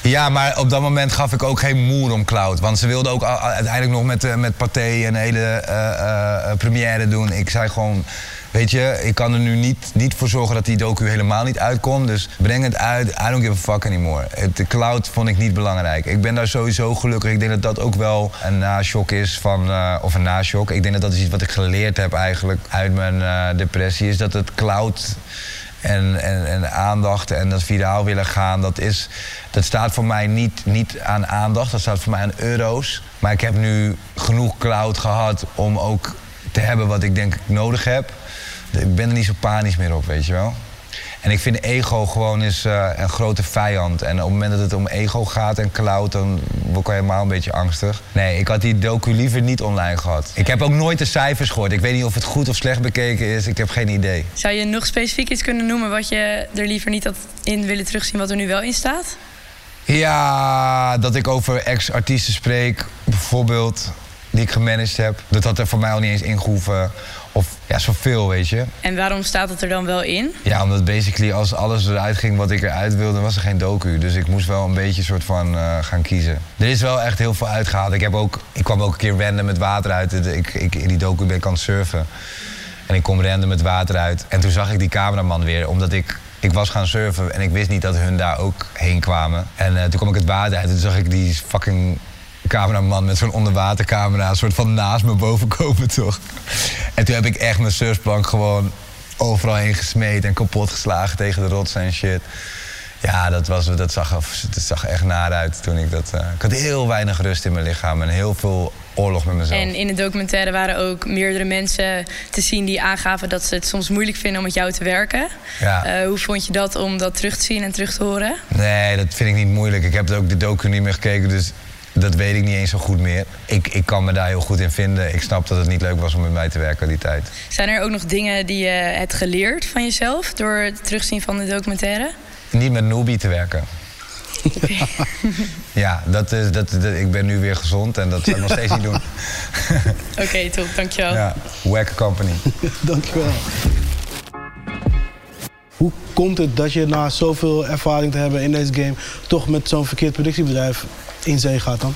Ja, maar op dat moment gaf ik ook geen moer om Cloud. Want ze wilden ook uiteindelijk nog met, met Pathé een hele uh, première doen. Ik zei gewoon, Weet je, ik kan er nu niet, niet voor zorgen dat die docu helemaal niet uitkomt. Dus breng het uit. I don't give a fuck anymore. De cloud vond ik niet belangrijk. Ik ben daar sowieso gelukkig. Ik denk dat dat ook wel een nashock is van... Uh, of een nashock. Ik denk dat dat is iets wat ik geleerd heb eigenlijk uit mijn uh, depressie. Is dat het cloud... En, en, en, aandacht en dat viraal willen gaan, dat, is, dat staat voor mij niet, niet aan aandacht, dat staat voor mij aan euro's. Maar ik heb nu genoeg cloud gehad om ook te hebben wat ik denk ik nodig heb ik ben er niet zo panisch meer op, weet je wel. En ik vind ego gewoon is, uh, een grote vijand. En op het moment dat het om ego gaat en cloud, dan word ik helemaal een beetje angstig. Nee, ik had die docu liever niet online gehad. Ik heb ook nooit de cijfers gehoord. Ik weet niet of het goed of slecht bekeken is. Ik heb geen idee. Zou je nog specifiek iets kunnen noemen wat je er liever niet had in willen terugzien wat er nu wel in staat? Ja, dat ik over ex-artiesten spreek, bijvoorbeeld, die ik gemanaged heb. Dat had er voor mij al niet eens ingehoeven. Of ja, zoveel, weet je. En waarom staat het er dan wel in? Ja, omdat basically als alles eruit ging wat ik eruit wilde, was er geen docu. Dus ik moest wel een beetje soort van uh, gaan kiezen. Er is wel echt heel veel uitgehaald. Ik, heb ook, ik kwam ook een keer random met water uit. Ik, ik, in die docu ben ik aan het surfen. En ik kom random met water uit. En toen zag ik die cameraman weer, omdat ik ik was gaan surfen en ik wist niet dat hun daar ook heen kwamen. En uh, toen kwam ik het water uit en toen zag ik die fucking cameraman met zo'n onderwatercamera... een soort van naast me boven komen, toch? En toen heb ik echt mijn surfplank gewoon overal heen gesmeed... en kapot geslagen tegen de rotsen en shit. Ja, dat, was, dat, zag, dat zag echt naar uit toen ik dat... Uh, ik had heel weinig rust in mijn lichaam en heel veel oorlog met mezelf. En in de documentaire waren ook meerdere mensen te zien die aangaven dat ze het soms moeilijk vinden om met jou te werken. Ja. Uh, hoe vond je dat om dat terug te zien en terug te horen? Nee, dat vind ik niet moeilijk. Ik heb ook de docu niet meer gekeken, dus dat weet ik niet eens zo goed meer. Ik, ik kan me daar heel goed in vinden. Ik snap dat het niet leuk was om met mij te werken die tijd. Zijn er ook nog dingen die je hebt geleerd van jezelf door het terugzien van de documentaire? Niet met Noobie te werken. ja, dat is, dat, ik ben nu weer gezond en dat zou ik nog steeds niet doen. Oké, okay, top. Dankjewel. Ja, Wack Company. dankjewel. Hoe komt het dat je na zoveel ervaring te hebben in deze game... toch met zo'n verkeerd productiebedrijf in zee gaat dan?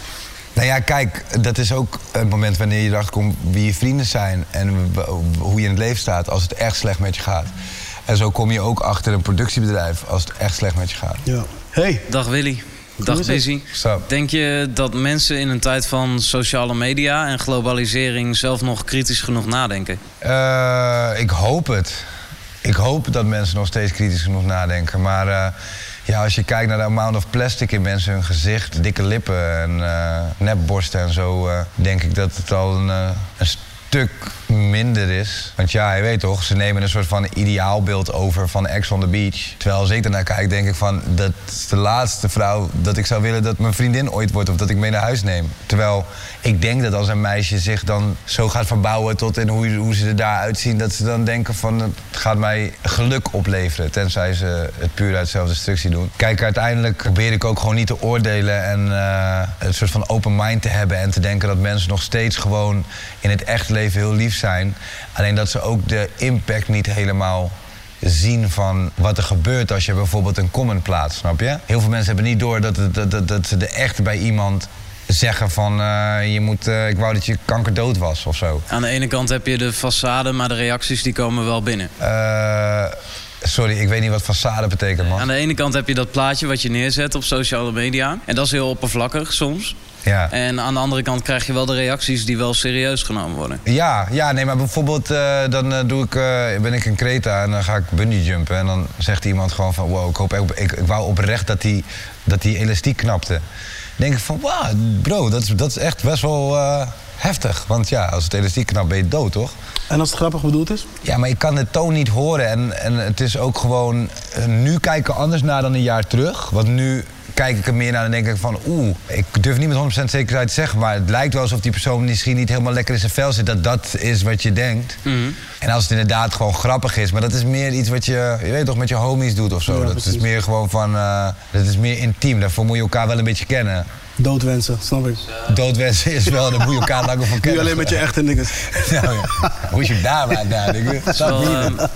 Nou ja, kijk, dat is ook het moment wanneer je erachter komt wie je vrienden zijn en hoe je in het leven staat als het echt slecht met je gaat. En zo kom je ook achter een productiebedrijf als het echt slecht met je gaat. Ja. Hey. Dag Willy. Dag Busy. Denk je dat mensen in een tijd van sociale media en globalisering zelf nog kritisch genoeg nadenken? Uh, ik hoop het. Ik hoop dat mensen nog steeds kritisch genoeg nadenken. Maar uh, Ja, als je kijkt naar de amount of plastic in mensen hun gezicht, dikke lippen en uh, nepborsten en zo, uh, denk ik dat het al een, uh, een stuk minder is. Want ja, je weet toch, ze nemen een soort van ideaalbeeld over van Ex on the Beach. Terwijl als ik ernaar kijk, denk ik van... dat is de laatste vrouw dat ik zou willen dat mijn vriendin ooit wordt... of dat ik mee naar huis neem. Terwijl ik denk dat als een meisje zich dan zo gaat verbouwen... tot in hoe, hoe ze er daar uitzien... dat ze dan denken van het gaat mij geluk opleveren. Tenzij ze het puur uit zelfdestructie doen. Kijk, uiteindelijk probeer ik ook gewoon niet te oordelen... en uh, een soort van open mind te hebben... en te denken dat mensen nog steeds gewoon in het echt leven heel lief zijn. Alleen dat ze ook de impact niet helemaal zien van wat er gebeurt als je bijvoorbeeld een comment plaatst, snap je? Heel veel mensen hebben niet door dat, dat, dat, dat ze er echt bij iemand zeggen van uh, je moet, uh, ik wou dat je kankerdood was of zo. Aan de ene kant heb je de façade, maar de reacties die komen wel binnen. Uh, sorry, ik weet niet wat façade betekent man. Aan de ene kant heb je dat plaatje wat je neerzet op sociale media. En dat is heel oppervlakkig soms. Ja. En aan de andere kant krijg je wel de reacties die wel serieus genomen worden. Ja, ja nee, maar bijvoorbeeld uh, dan uh, doe ik, uh, ben ik in Kreta en dan ga ik bungee jumpen. En dan zegt iemand gewoon van wow, ik, hoop, ik, ik, ik wou oprecht dat die, dat die elastiek knapte. Denk ik van wow, bro, dat is, dat is echt best wel heftig. Want ja, als het elastiek knapt ben je dood, toch? En als het grappig bedoeld is? Ja, maar ik kan de toon niet horen. En, en het is ook gewoon... nu kijken anders naar dan een jaar terug. Want nu kijk ik er meer naar en denk ik van... oeh, ik durf niet met 100% zekerheid te zeggen... maar het lijkt wel alsof die persoon misschien niet helemaal lekker in zijn vel zit... dat dat is wat je denkt. Mm -hmm. En als het inderdaad gewoon grappig is... maar dat is meer iets wat je, je weet toch, met je homies doet of zo. Ja, dat is meer gewoon van... Uh, dat is meer intiem, daarvoor moet je elkaar wel een beetje kennen. Doodwensen, snap ik. Doodwensen is wel, daar moet je elkaar langer van kennen. Niet alleen met je echte dingen. nou, ja. Hoe is je daar maar daar, Het is, wel,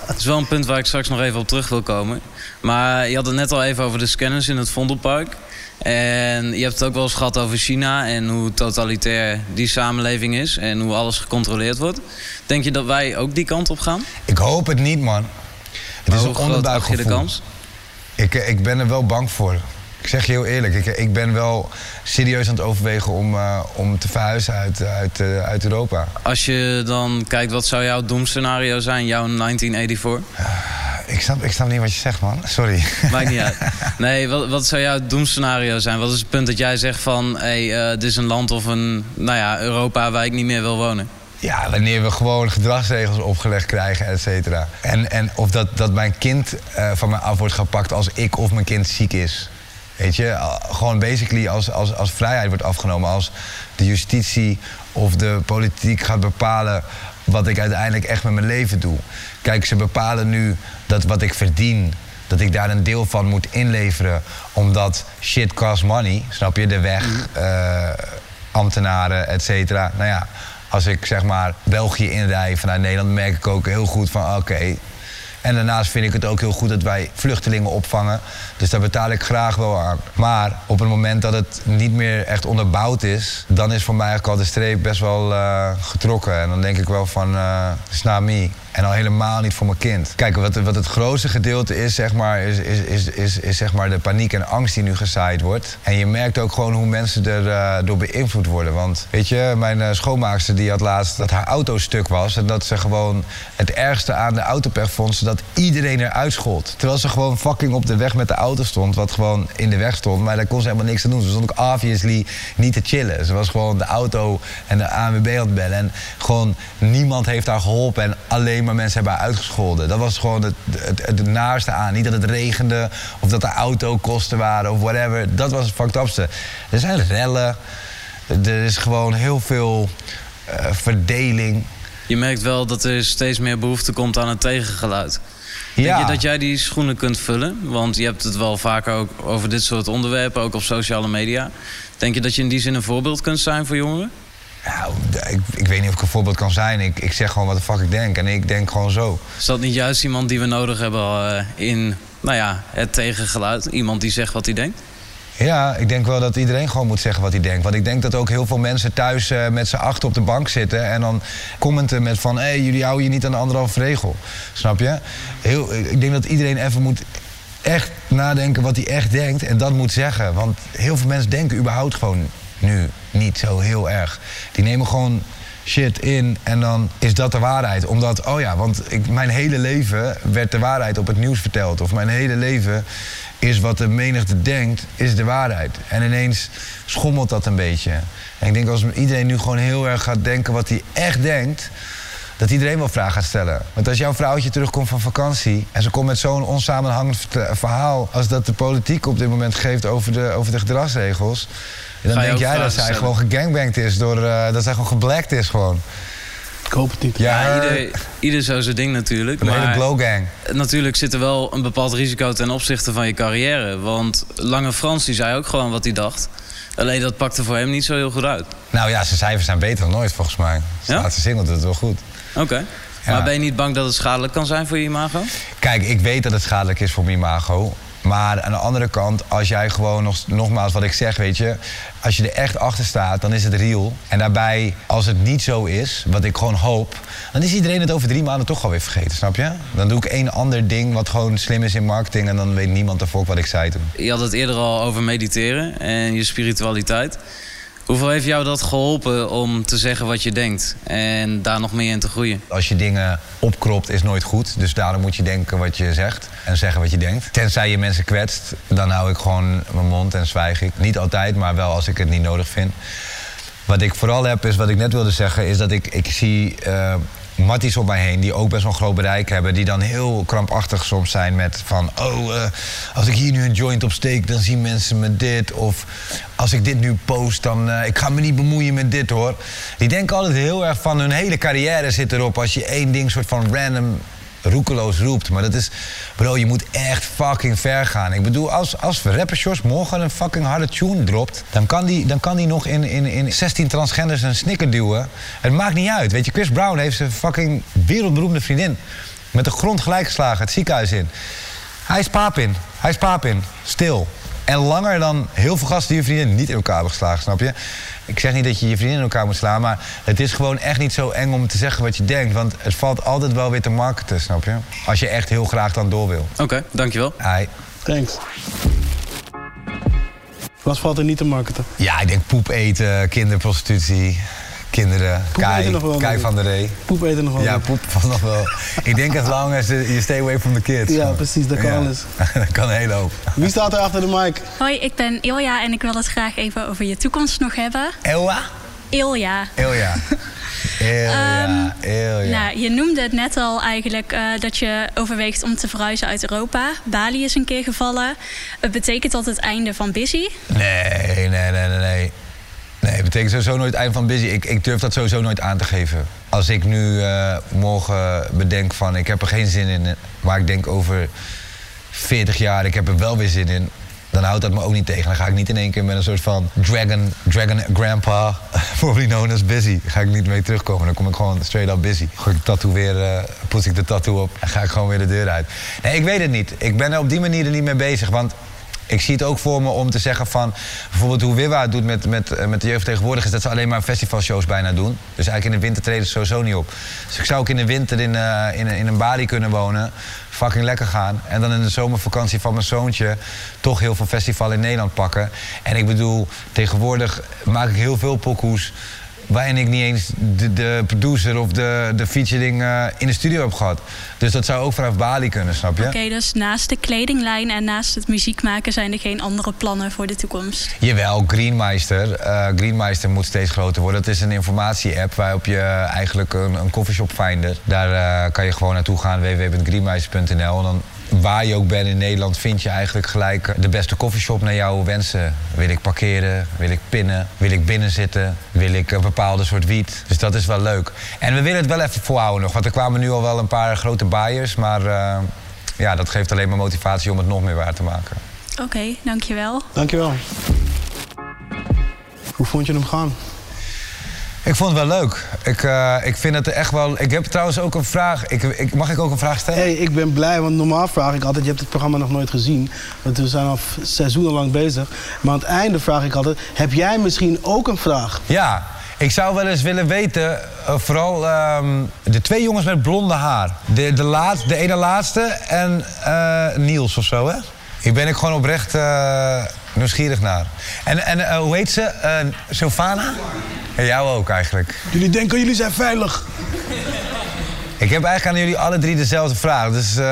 het is wel een punt waar ik straks nog even op terug wil komen. Maar je had het net al even over de scanners in het Vondelpark. En je hebt het ook wel eens gehad over China en hoe totalitair die samenleving is en hoe alles gecontroleerd wordt. Denk je dat wij ook die kant op gaan? Ik hoop het niet, man. Het is een onderbuikgevoel. je de kans? Ik, ik ben er wel bang voor. Ik zeg je heel eerlijk, ik, ik ben wel serieus aan het overwegen om, uh, om te verhuizen uit, uit, uh, uit Europa. Als je dan kijkt, wat zou jouw doemscenario zijn, jouw 1984? Ik snap, ik snap niet wat je zegt, man. Sorry. Maakt niet uit. Nee, wat, wat zou jouw doemscenario zijn? Wat is het punt dat jij zegt van... hé, hey, uh, dit is een land of een nou ja, Europa waar ik niet meer wil wonen? Ja, wanneer we gewoon gedragsregels opgelegd krijgen, et cetera. En, en of dat, dat mijn kind uh, van mij af wordt gepakt als ik of mijn kind ziek is. Weet je, gewoon basically als, als, als vrijheid wordt afgenomen. Als de justitie of de politiek gaat bepalen wat ik uiteindelijk echt met mijn leven doe. Kijk, ze bepalen nu dat wat ik verdien, dat ik daar een deel van moet inleveren. Omdat shit costs money, snap je? De weg, uh, ambtenaren, et cetera. Nou ja, als ik zeg maar België inrij vanuit Nederland, merk ik ook heel goed van oké. Okay, en daarnaast vind ik het ook heel goed dat wij vluchtelingen opvangen. Dus daar betaal ik graag wel aan. Maar op het moment dat het niet meer echt onderbouwd is, dan is voor mij eigenlijk al de streep best wel uh, getrokken. En dan denk ik wel van, uh, snap me. En al helemaal niet voor mijn kind. Kijk, wat, wat het grootste gedeelte is, zeg maar, is, is, is, is, is zeg maar de paniek en angst die nu gezaaid wordt. En je merkt ook gewoon hoe mensen er uh, door beïnvloed worden. Want weet je, mijn uh, schoonmaakster die had laatst dat haar auto stuk was. En dat ze gewoon het ergste aan de autopech vond ze dat iedereen eruit schold. Terwijl ze gewoon fucking op de weg met de auto stond, wat gewoon in de weg stond. Maar daar kon ze helemaal niks aan doen. Ze stond ook obviously niet te chillen. Ze was gewoon de auto en de ANWB aan het bellen. En gewoon niemand heeft haar geholpen. En alleen maar mensen hebben uitgescholden. Dat was gewoon het, het, het, naaste aan. Niet dat het regende of dat de autokosten waren of whatever. Dat was het fucked upste. Er zijn rellen. Er is gewoon heel veel uh, verdeling. Je merkt wel dat er steeds meer behoefte komt aan het tegengeluid. Ja. Denk je dat jij die schoenen kunt vullen? Want je hebt het wel vaker ook over dit soort onderwerpen, ook op sociale media. Denk je dat je in die zin een voorbeeld kunt zijn voor jongeren? Nou, ik, ik, weet niet of ik een voorbeeld kan zijn. Ik, ik zeg gewoon wat de fuck ik denk. En ik denk gewoon zo. Is dat niet juist iemand die we nodig hebben uh, in nou ja, het tegengeluid? Iemand die zegt wat hij denkt? Ja, ik denk wel dat iedereen gewoon moet zeggen wat hij denkt. Want ik denk dat ook heel veel mensen thuis uh, met z'n achter op de bank zitten... en dan commenten met van... hé, hey, jullie houden je niet aan de anderhalve regel. Snap je? Heel, ik denk dat iedereen even moet echt nadenken wat hij echt denkt... en dat moet zeggen. Want heel veel mensen denken überhaupt gewoon nu niet zo heel erg. Die nemen gewoon shit in en dan is dat de waarheid. Omdat, oh ja, want ik, mijn hele leven werd de waarheid op het nieuws verteld. Of mijn hele leven is wat de menigte denkt, is de waarheid. En ineens schommelt dat een beetje. En ik denk als iedereen nu gewoon heel erg gaat denken wat hij echt denkt dat iedereen wel vragen gaat stellen. Want als jouw vrouwtje terugkomt van vakantie en ze komt met zo'n onsamenhangend verhaal als dat de politiek op dit moment geeft over de, over de gedragsregels, dan denk jij dat zij gewoon gegangbankt is door uh, dat zij gewoon geblackt is gewoon. Ik hoop het niet. Ja, ieder, ieder zo zijn ding natuurlijk. Een maar hele glowgang. Natuurlijk zit er wel een bepaald risico ten opzichte van je carrière. Want Lange Frans die zei ook gewoon wat hij dacht. Alleen dat pakte voor hem niet zo heel goed uit. Nou ja, zijn cijfers zijn beter dan nooit volgens mij. Zijn ja? laatste single doet het wel goed. Oké. Maar ben je niet bang dat het schadelijk kan zijn voor je imago? Kijk, ik weet dat het schadelijk is voor mijn imago. Maar aan de andere kant, als jij gewoon nog, nogmaals wat ik zeg, weet je, als je er echt achter staat, dan is het real. En daarbij, als het niet zo is, wat ik gewoon hoop, dan is iedereen het over drie maanden toch alweer vergeten, snap je? Dan doe ik één ander ding wat gewoon slim is in marketing en dan weet niemand ervoor wat ik zei toen. Je had het eerder al over mediteren en je spiritualiteit. Hoeveel heeft jou dat geholpen om te zeggen wat je denkt en daar nog meer in te groeien? Als je dingen opkropt is nooit goed, dus daarom moet je denken wat je zegt en zeggen wat je denkt. Tenzij je mensen kwetst, dan hou ik gewoon mijn mond en zwijg ik. Niet altijd, maar wel als ik het niet nodig vind. Wat ik vooral heb, is wat ik net wilde zeggen, is dat ik, ik zie uh, matties op mij heen die ook best wel een groot bereik hebben. Die dan heel krampachtig soms zijn met van... oh, uh, als ik hier nu een joint op steek, dan zien mensen me dit. Of als ik dit nu post, dan... Uh, ik ga me niet bemoeien met dit hoor. Die denken altijd heel erg van hun hele carrière zit erop... als je één ding soort van random roekeloos roept. Maar dat is, bro, je moet echt fucking ver gaan. Ik bedoel, als, als rapper Sjors morgen een fucking harde tune dropt... dan kan die, dan kan die nog in, in, in 16 transgenders een snicker duwen. Het maakt niet uit. Weet je, Chris Brown heeft zijn fucking wereldberoemde vriendin... met de grond gelijk geslagen, het ziekenhuis in. Hij is papin. Hij is papin. Stil. En langer dan heel veel gasten die je vriendin niet in elkaar hebben geslagen, snap je? Ik zeg niet dat je je vriendin in elkaar moet slaan, maar het is gewoon echt niet zo eng om te zeggen wat je denkt. Want het valt altijd wel weer te marketen, snap je? Als je echt heel graag dan door wil. Oké, dankjewel. Hi. Thanks. Wat valt er niet te marketen? Ja, ik denk poep eten, kinderprostitutie kinderen. Kai, Kai van der Ree. Poep eten nog wel. Ja, poep van nog wel. ik denk as long as je stay away from the kids. Ja, precies. Dat kan ja. alles. dat kan een hele hoop. Wie staat er achter de mic? Hoi, ik ben Ilja en ik wil het graag even over je toekomst nog hebben. Ilja? Ilja. Ilja. Ilja, um, Ilja. Nou, je noemde het net al eigenlijk uh, dat je overweegt om te verhuizen uit Europa. Bali is een keer gevallen. Het betekent dat het einde van Busy? Nee, nee, nee, nee. nee. Nee, het betekent sowieso nooit eind van busy. Ik, ik durf dat sowieso nooit aan te geven. Als ik nu uh, morgen bedenk van ik heb er geen zin in, maar ik denk over 40 jaar ik heb er wel weer zin in, dan houdt dat me ook niet tegen. Dan ga ik niet in één keer met een soort van dragon, dragon grandpa, formerly known as busy, ga ik niet mee terugkomen. Dan kom ik gewoon straight up busy. Gooi ik tattoo weer, uh, poets ik de tattoo op en ga ik gewoon weer de deur uit. Nee, ik weet het niet. Ik ben er op die manier er niet mee bezig, want ik zie het ook voor me om te zeggen van... bijvoorbeeld hoe Wiwa het doet met, met, eh, met de jeugd tegenwoordig... is dat ze alleen maar festivalshows bijna doen. Dus eigenlijk in de winter treden ze sowieso niet op. Dus ik zou ook in de winter in, uh, in, in een Bali kunnen wonen. Fucking lekker gaan. En dan in de zomervakantie van mijn zoontje... toch heel veel festival in Nederland pakken. En ik bedoel, tegenwoordig maak ik heel veel pokoes waarin ik niet eens de, de producer of de, de featuring uh, in de studio heb gehad. Dus dat zou ook vanaf Bali kunnen, snap je? Oké, dus naast de kledinglijn en naast het muziek maken zijn er geen andere plannen voor de toekomst? Jawel, Greenmeister. Uh, Greenmeister moet steeds groter worden. Dat is een informatie-app waarop je eigenlijk een, een coffeeshop finder. Daar uh, kan je gewoon naartoe gaan, www.greenmeister.nl. En dan waar je ook bent in Nederland, vind je eigenlijk gelijk de beste koffieshop naar jouw wensen. Wil ik parkeren? Wil ik pinnen? Wil ik binnen zitten? Wil ik een bepaalde soort wiet? Dus dat is wel leuk. En we willen het wel even volhouden nog, want er kwamen nu al wel een paar grote buyers. Maar uh, ja, dat geeft alleen maar motivatie om het nog meer waar te maken. Oké, okay, dankjewel. Dankjewel. Hoe vond je hem gaan? Ik vond het wel leuk. Ik, uh, ik vind het echt wel. Ik heb trouwens ook een vraag. Ik, ik, mag ik ook een vraag stellen? Hey, ik ben blij, want normaal vraag ik altijd: je hebt het programma nog nooit gezien. Want we zijn al seizoenen lang bezig. Maar aan het einde vraag ik altijd: heb jij misschien ook een vraag? Ja. Ik zou wel eens willen weten, uh, vooral um, de twee jongens met blonde haar. De, de, laat, de ene laatste en uh, Niels of zo, hè? Ik ben ik gewoon oprecht nieuwsgierig naar. En, en hoe heet ze? Sylvana? En jou ook eigenlijk. Jullie denken jullie zijn veilig. Ik heb eigenlijk aan jullie alle drie dezelfde vraag. Dus uh,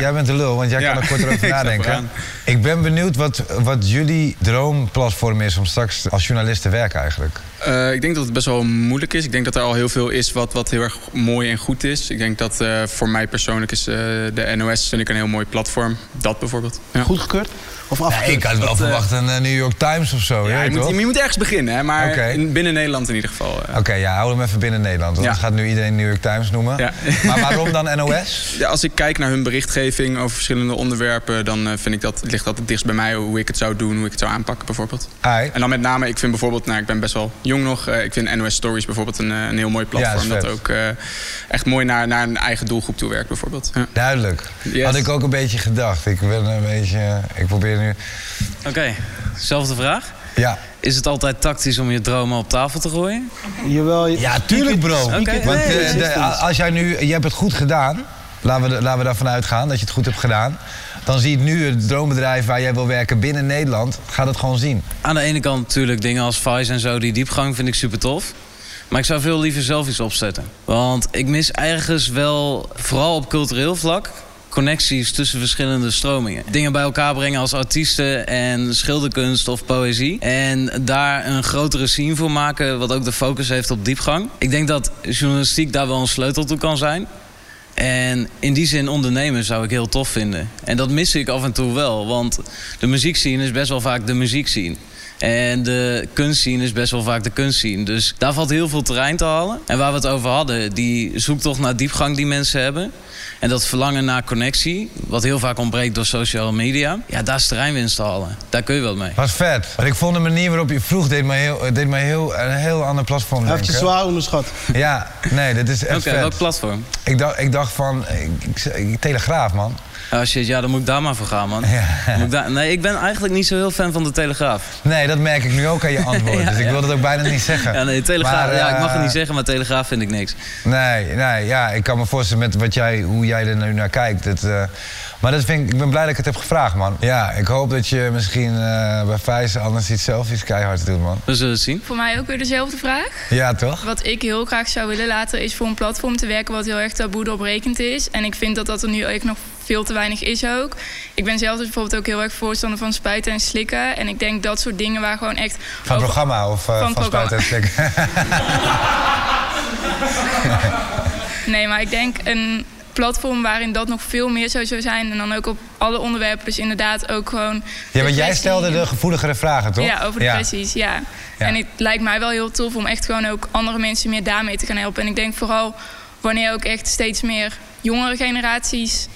jij bent de lul, want jij kan er kort over nadenken. Ik ben benieuwd wat, wat jullie droomplatform is om straks als journalist te werken eigenlijk. Uh, ik denk dat het best wel moeilijk is. Ik denk dat er al heel veel is wat, wat heel erg mooi en goed is. Ik denk dat uh, voor mij persoonlijk is de NOS vind ik een heel mooi platform. Dat bijvoorbeeld. Ja. Goedgekeurd? Of af? ik had wel dat, verwacht een New York Times of zo. Ja, je, moet, je, moet, ergens beginnen, hè? maar in, binnen Nederland in ieder geval. Oké, okay, ja, hou hem even binnen Nederland. Want ja. gaat nu iedereen New York Times noemen. Ja. Maar waarom dan NOS? Ja, als ik kijk naar hun berichtgeving over verschillende onderwerpen... dan uh, vind ik dat, ligt dat het dichtst bij mij hoe ik het zou doen, hoe ik het zou aanpakken bijvoorbeeld. Ai. En dan met name, ik vind bijvoorbeeld, nou, ik ben best wel jong nog... Uh, ik vind NOS Stories bijvoorbeeld een, een heel mooi platform... dat, dat ook uh, echt mooi naar, naar een eigen doelgroep toe werkt bijvoorbeeld. Ja. Duidelijk. Yes. Had ik ook een beetje gedacht. Ik ben een beetje... Ik probeer nu... Oké, okay. zelfde vraag? Ja. Is het altijd tactisch om je dromen op tafel te gooien? Jawel. Je... Ja, tuurlijk bro. Okay. Want uh, de, als jij nu... Je hebt het goed gedaan. Laten we, laten we daarvan uitgaan dat je het goed hebt gedaan. Dan zie je nu het droombedrijf waar jij wil werken binnen Nederland. Gaat het gewoon zien. Aan de ene kant natuurlijk dingen als Vice en zo. Die diepgang vind ik super tof. Maar ik zou veel liever zelf iets opzetten. Want ik mis ergens wel, vooral op cultureel vlak connecties tussen verschillende stromingen. Dingen bij elkaar brengen als artiesten en schilderkunst of poëzie. En daar een grotere scene voor maken, wat ook de focus heeft op diepgang. Ik denk dat journalistiek daar wel een sleutel toe kan zijn. En in die zin ondernemen zou ik heel tof vinden. En dat mis ik af en toe wel, want de muziekscene is best wel vaak de muziekscene. En de kunstscene is best wel vaak de kunstscene. Dus daar valt heel veel terrein te halen. En waar we het over hadden, die zoektocht naar diepgang die mensen hebben... En dat verlangen naar connectie, wat heel vaak ontbreekt door social media, ja, daar is terreinwinst te halen. Daar kun je wel mee. Was vet. Want ik vond de manier waarop je vroeg, deed mij heel, deed mij heel, een heel ander platform. Hij heeft je zwaar onderschat. Ja, nee, dit is echt Oké, welk platform? Ik dacht, ik dacht van, ik, ik, Telegraaf, man. Oh shit, ja, dan moet ik daar maar voor gaan, man. Ja. Ik daar... Nee, ik ben eigenlijk niet zo heel fan van de Telegraaf. Nee, dat merk ik nu ook aan je antwoord. ja, dus ik wil het ook bijna niet zeggen. Ja, nee, Telegraaf, maar, ja, ik mag het niet eh, zeggen, maar Telegraaf vind ik niks. Nee, nee, ja, ik kan me voorstellen met wat jij, hoe jij er nu naar kijkt. Het, uh, maar dat vind ik, ik ben blij dat ik het heb gevraagd, man. Ja, ik hoop dat je misschien uh, bij Vijs anders iets zelf iets keihard doet, man. We zullen het zien. Voor mij ook weer dezelfde vraag. Ja, toch? Wat ik heel graag zou willen laten is voor een platform te werken wat heel erg taboe doorbrekend is. En ik vind dat dat er nu echt nog veel te weinig is ook. Ik ben zelf dus bijvoorbeeld ook heel erg voorstander van spuiten en slikken. En ik denk dat soort dingen waar gewoon echt... Van programma of uh, van, van spuiten en slikken? nee, maar ik denk een platform waarin dat nog veel meer zou zijn. En dan ook op alle onderwerpen. Dus inderdaad ook gewoon. Ja, want jij stelde de gevoeligere vragen, toch? Ja, over kwesties, ja. ja. En het lijkt mij wel heel tof om echt gewoon ook andere mensen meer daarmee te gaan helpen. En ik denk vooral wanneer ook echt steeds meer jongere generaties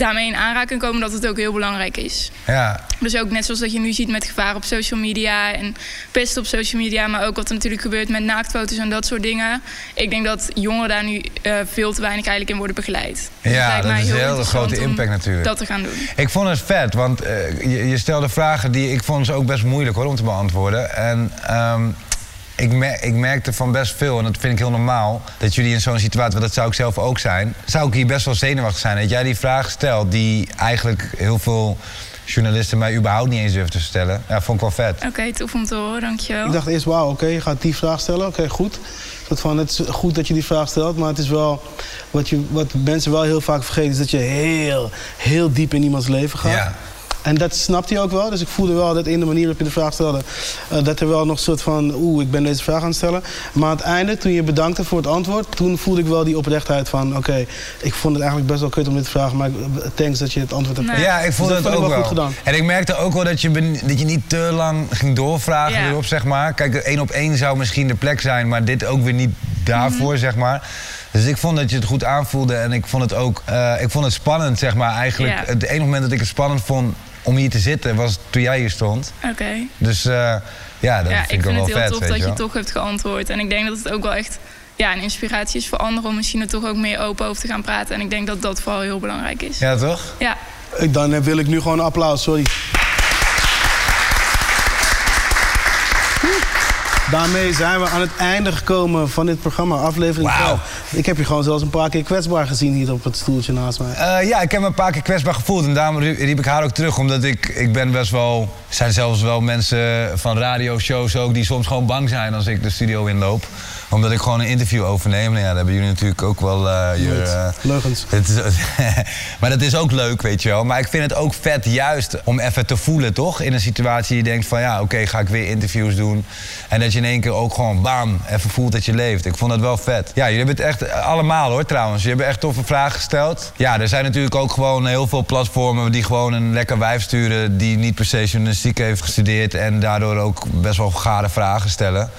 daarmee in aanraking komen dat het ook heel belangrijk is. Ja. Dus ook net zoals dat je nu ziet met gevaar op social media en pest op social media, maar ook wat er natuurlijk gebeurt met naaktfoto's en dat soort dingen. Ik denk dat jongeren daar nu uh, veel te weinig eigenlijk in worden begeleid. Dus ja, dat is een hele grote impact natuurlijk. Dat te gaan doen. Ik vond het vet, want uh, je, je, stelde vragen die ik vond ze ook best moeilijk hoor om te beantwoorden. En um, ik, mer ik merkte van best veel, en dat vind ik heel normaal, dat jullie in zo'n situatie, dat zou ik zelf ook zijn, zou ik hier best wel zenuwachtig zijn. Dat jij die vraag stelt die eigenlijk heel veel journalisten mij überhaupt niet eens durven te stellen. Ja, vond ik wel vet. Oké, okay, tof om te horen, dankjewel. Ik dacht eerst, wauw, oké, okay, je gaat die vraag stellen, oké, okay, goed. Dat van, het is goed dat je die vraag stelt, maar het is wel... Wat, je, wat mensen wel heel vaak vergeten, is dat je heel, heel diep in iemands leven gaat. Ja. En dat snapt hij ook wel. Dus ik voelde wel dat in de manier waarop je de vraag stelde... Uh, dat er wel nog een soort van... oeh, ik ben deze vraag aan het stellen. Maar aan het einde, toen je bedankte voor het antwoord... toen voelde ik wel die oprechtheid van... oké, ik vond het eigenlijk best wel kut om dit te vragen... maar thanks dat je het antwoord hebt nee. Ja, ik voelde dus het ook wel. Goed gedaan. En ik merkte ook wel dat je, dat je niet te lang ging doorvragen ja. erop, zeg maar. Kijk, één op één zou misschien de plek zijn... maar dit ook weer niet daarvoor, mm zeg maar. Dus ik vond dat je het goed aanvoelde en ik vond het ook uh, ik vond het spannend, zeg maar. Eigenlijk, ja. het enige moment dat ik het spannend vond om hier te zitten was toen jij hier stond. Oké. Dus uh, ja, dat ja, vind ik, wel vet. Ik vind het heel tof dat je toch hebt geantwoord. En ik denk dat het ook wel echt ja, een inspiratie is voor anderen... om misschien er toch ook meer open over te gaan praten. En ik denk dat dat vooral heel belangrijk is. Ja, toch? Ja. Dan wil ik nu gewoon een applaus, sorry. Daarmee zijn we aan het einde gekomen van dit programma, aflevering wow. Ik heb je gewoon zelfs een paar keer kwetsbaar gezien hier op het stoeltje naast mij. Uh, ja, ik heb me een paar keer kwetsbaar gevoeld en daarom riep ik haar ook terug. Omdat ik, ik ben best wel... Er zijn zelfs wel mensen van radioshows ook die soms gewoon bang zijn als ik de studio inloop omdat ik gewoon een interview overneem. Nou ja, daar hebben jullie natuurlijk ook wel uh, je... Uh, Leugens. maar dat is ook leuk, weet je wel. Maar ik vind het ook vet juist om even te voelen, toch? In een situatie je denkt van ja, oké, ga ik weer interviews doen. En dat je in één keer ook gewoon bam, even voelt dat je leeft. Ik vond dat wel vet. Ja, jullie hebben het echt allemaal hoor trouwens. Je hebt echt toffe vragen gesteld. Ja, er zijn natuurlijk ook gewoon heel veel platformen die gewoon een lekker wijf sturen... die niet per se journalistiek heeft gestudeerd... en daardoor ook best wel gare vragen stellen.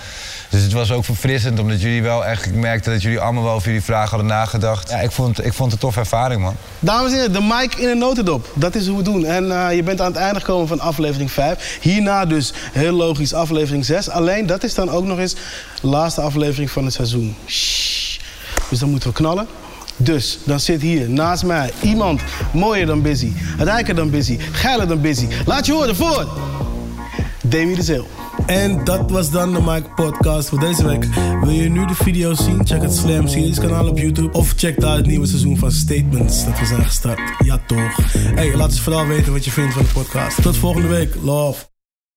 Dus het was ook verfrissend, omdat jullie wel echt... Ik merkte dat jullie allemaal wel over jullie vragen hadden nagedacht. Ja, ik vond, ik vond het een toffe ervaring, man. Dames en heren, de mic in een notendop. Dat is hoe we doen. En uh, je bent aan het einde gekomen van aflevering 5. Hierna dus, heel logisch, aflevering 6. Alleen, dat is dan ook nog eens de laatste aflevering van het seizoen. Shhh. Dus dan moeten we knallen. Dus dan zit hier naast mij iemand mooier dan Busy, rijker dan Busy, geiler dan Busy. Laat je horen voor Demi de Zeel. En dat was dan de Mike Podcast voor deze week. Wil je nu de video's zien? Check het Slam Series kanaal op YouTube. Of check daar het nieuwe seizoen van Statements dat we zijn gestart. Ja toch. Hey, laat eens vooral weten wat je vindt van de podcast. Tot volgende week. Love.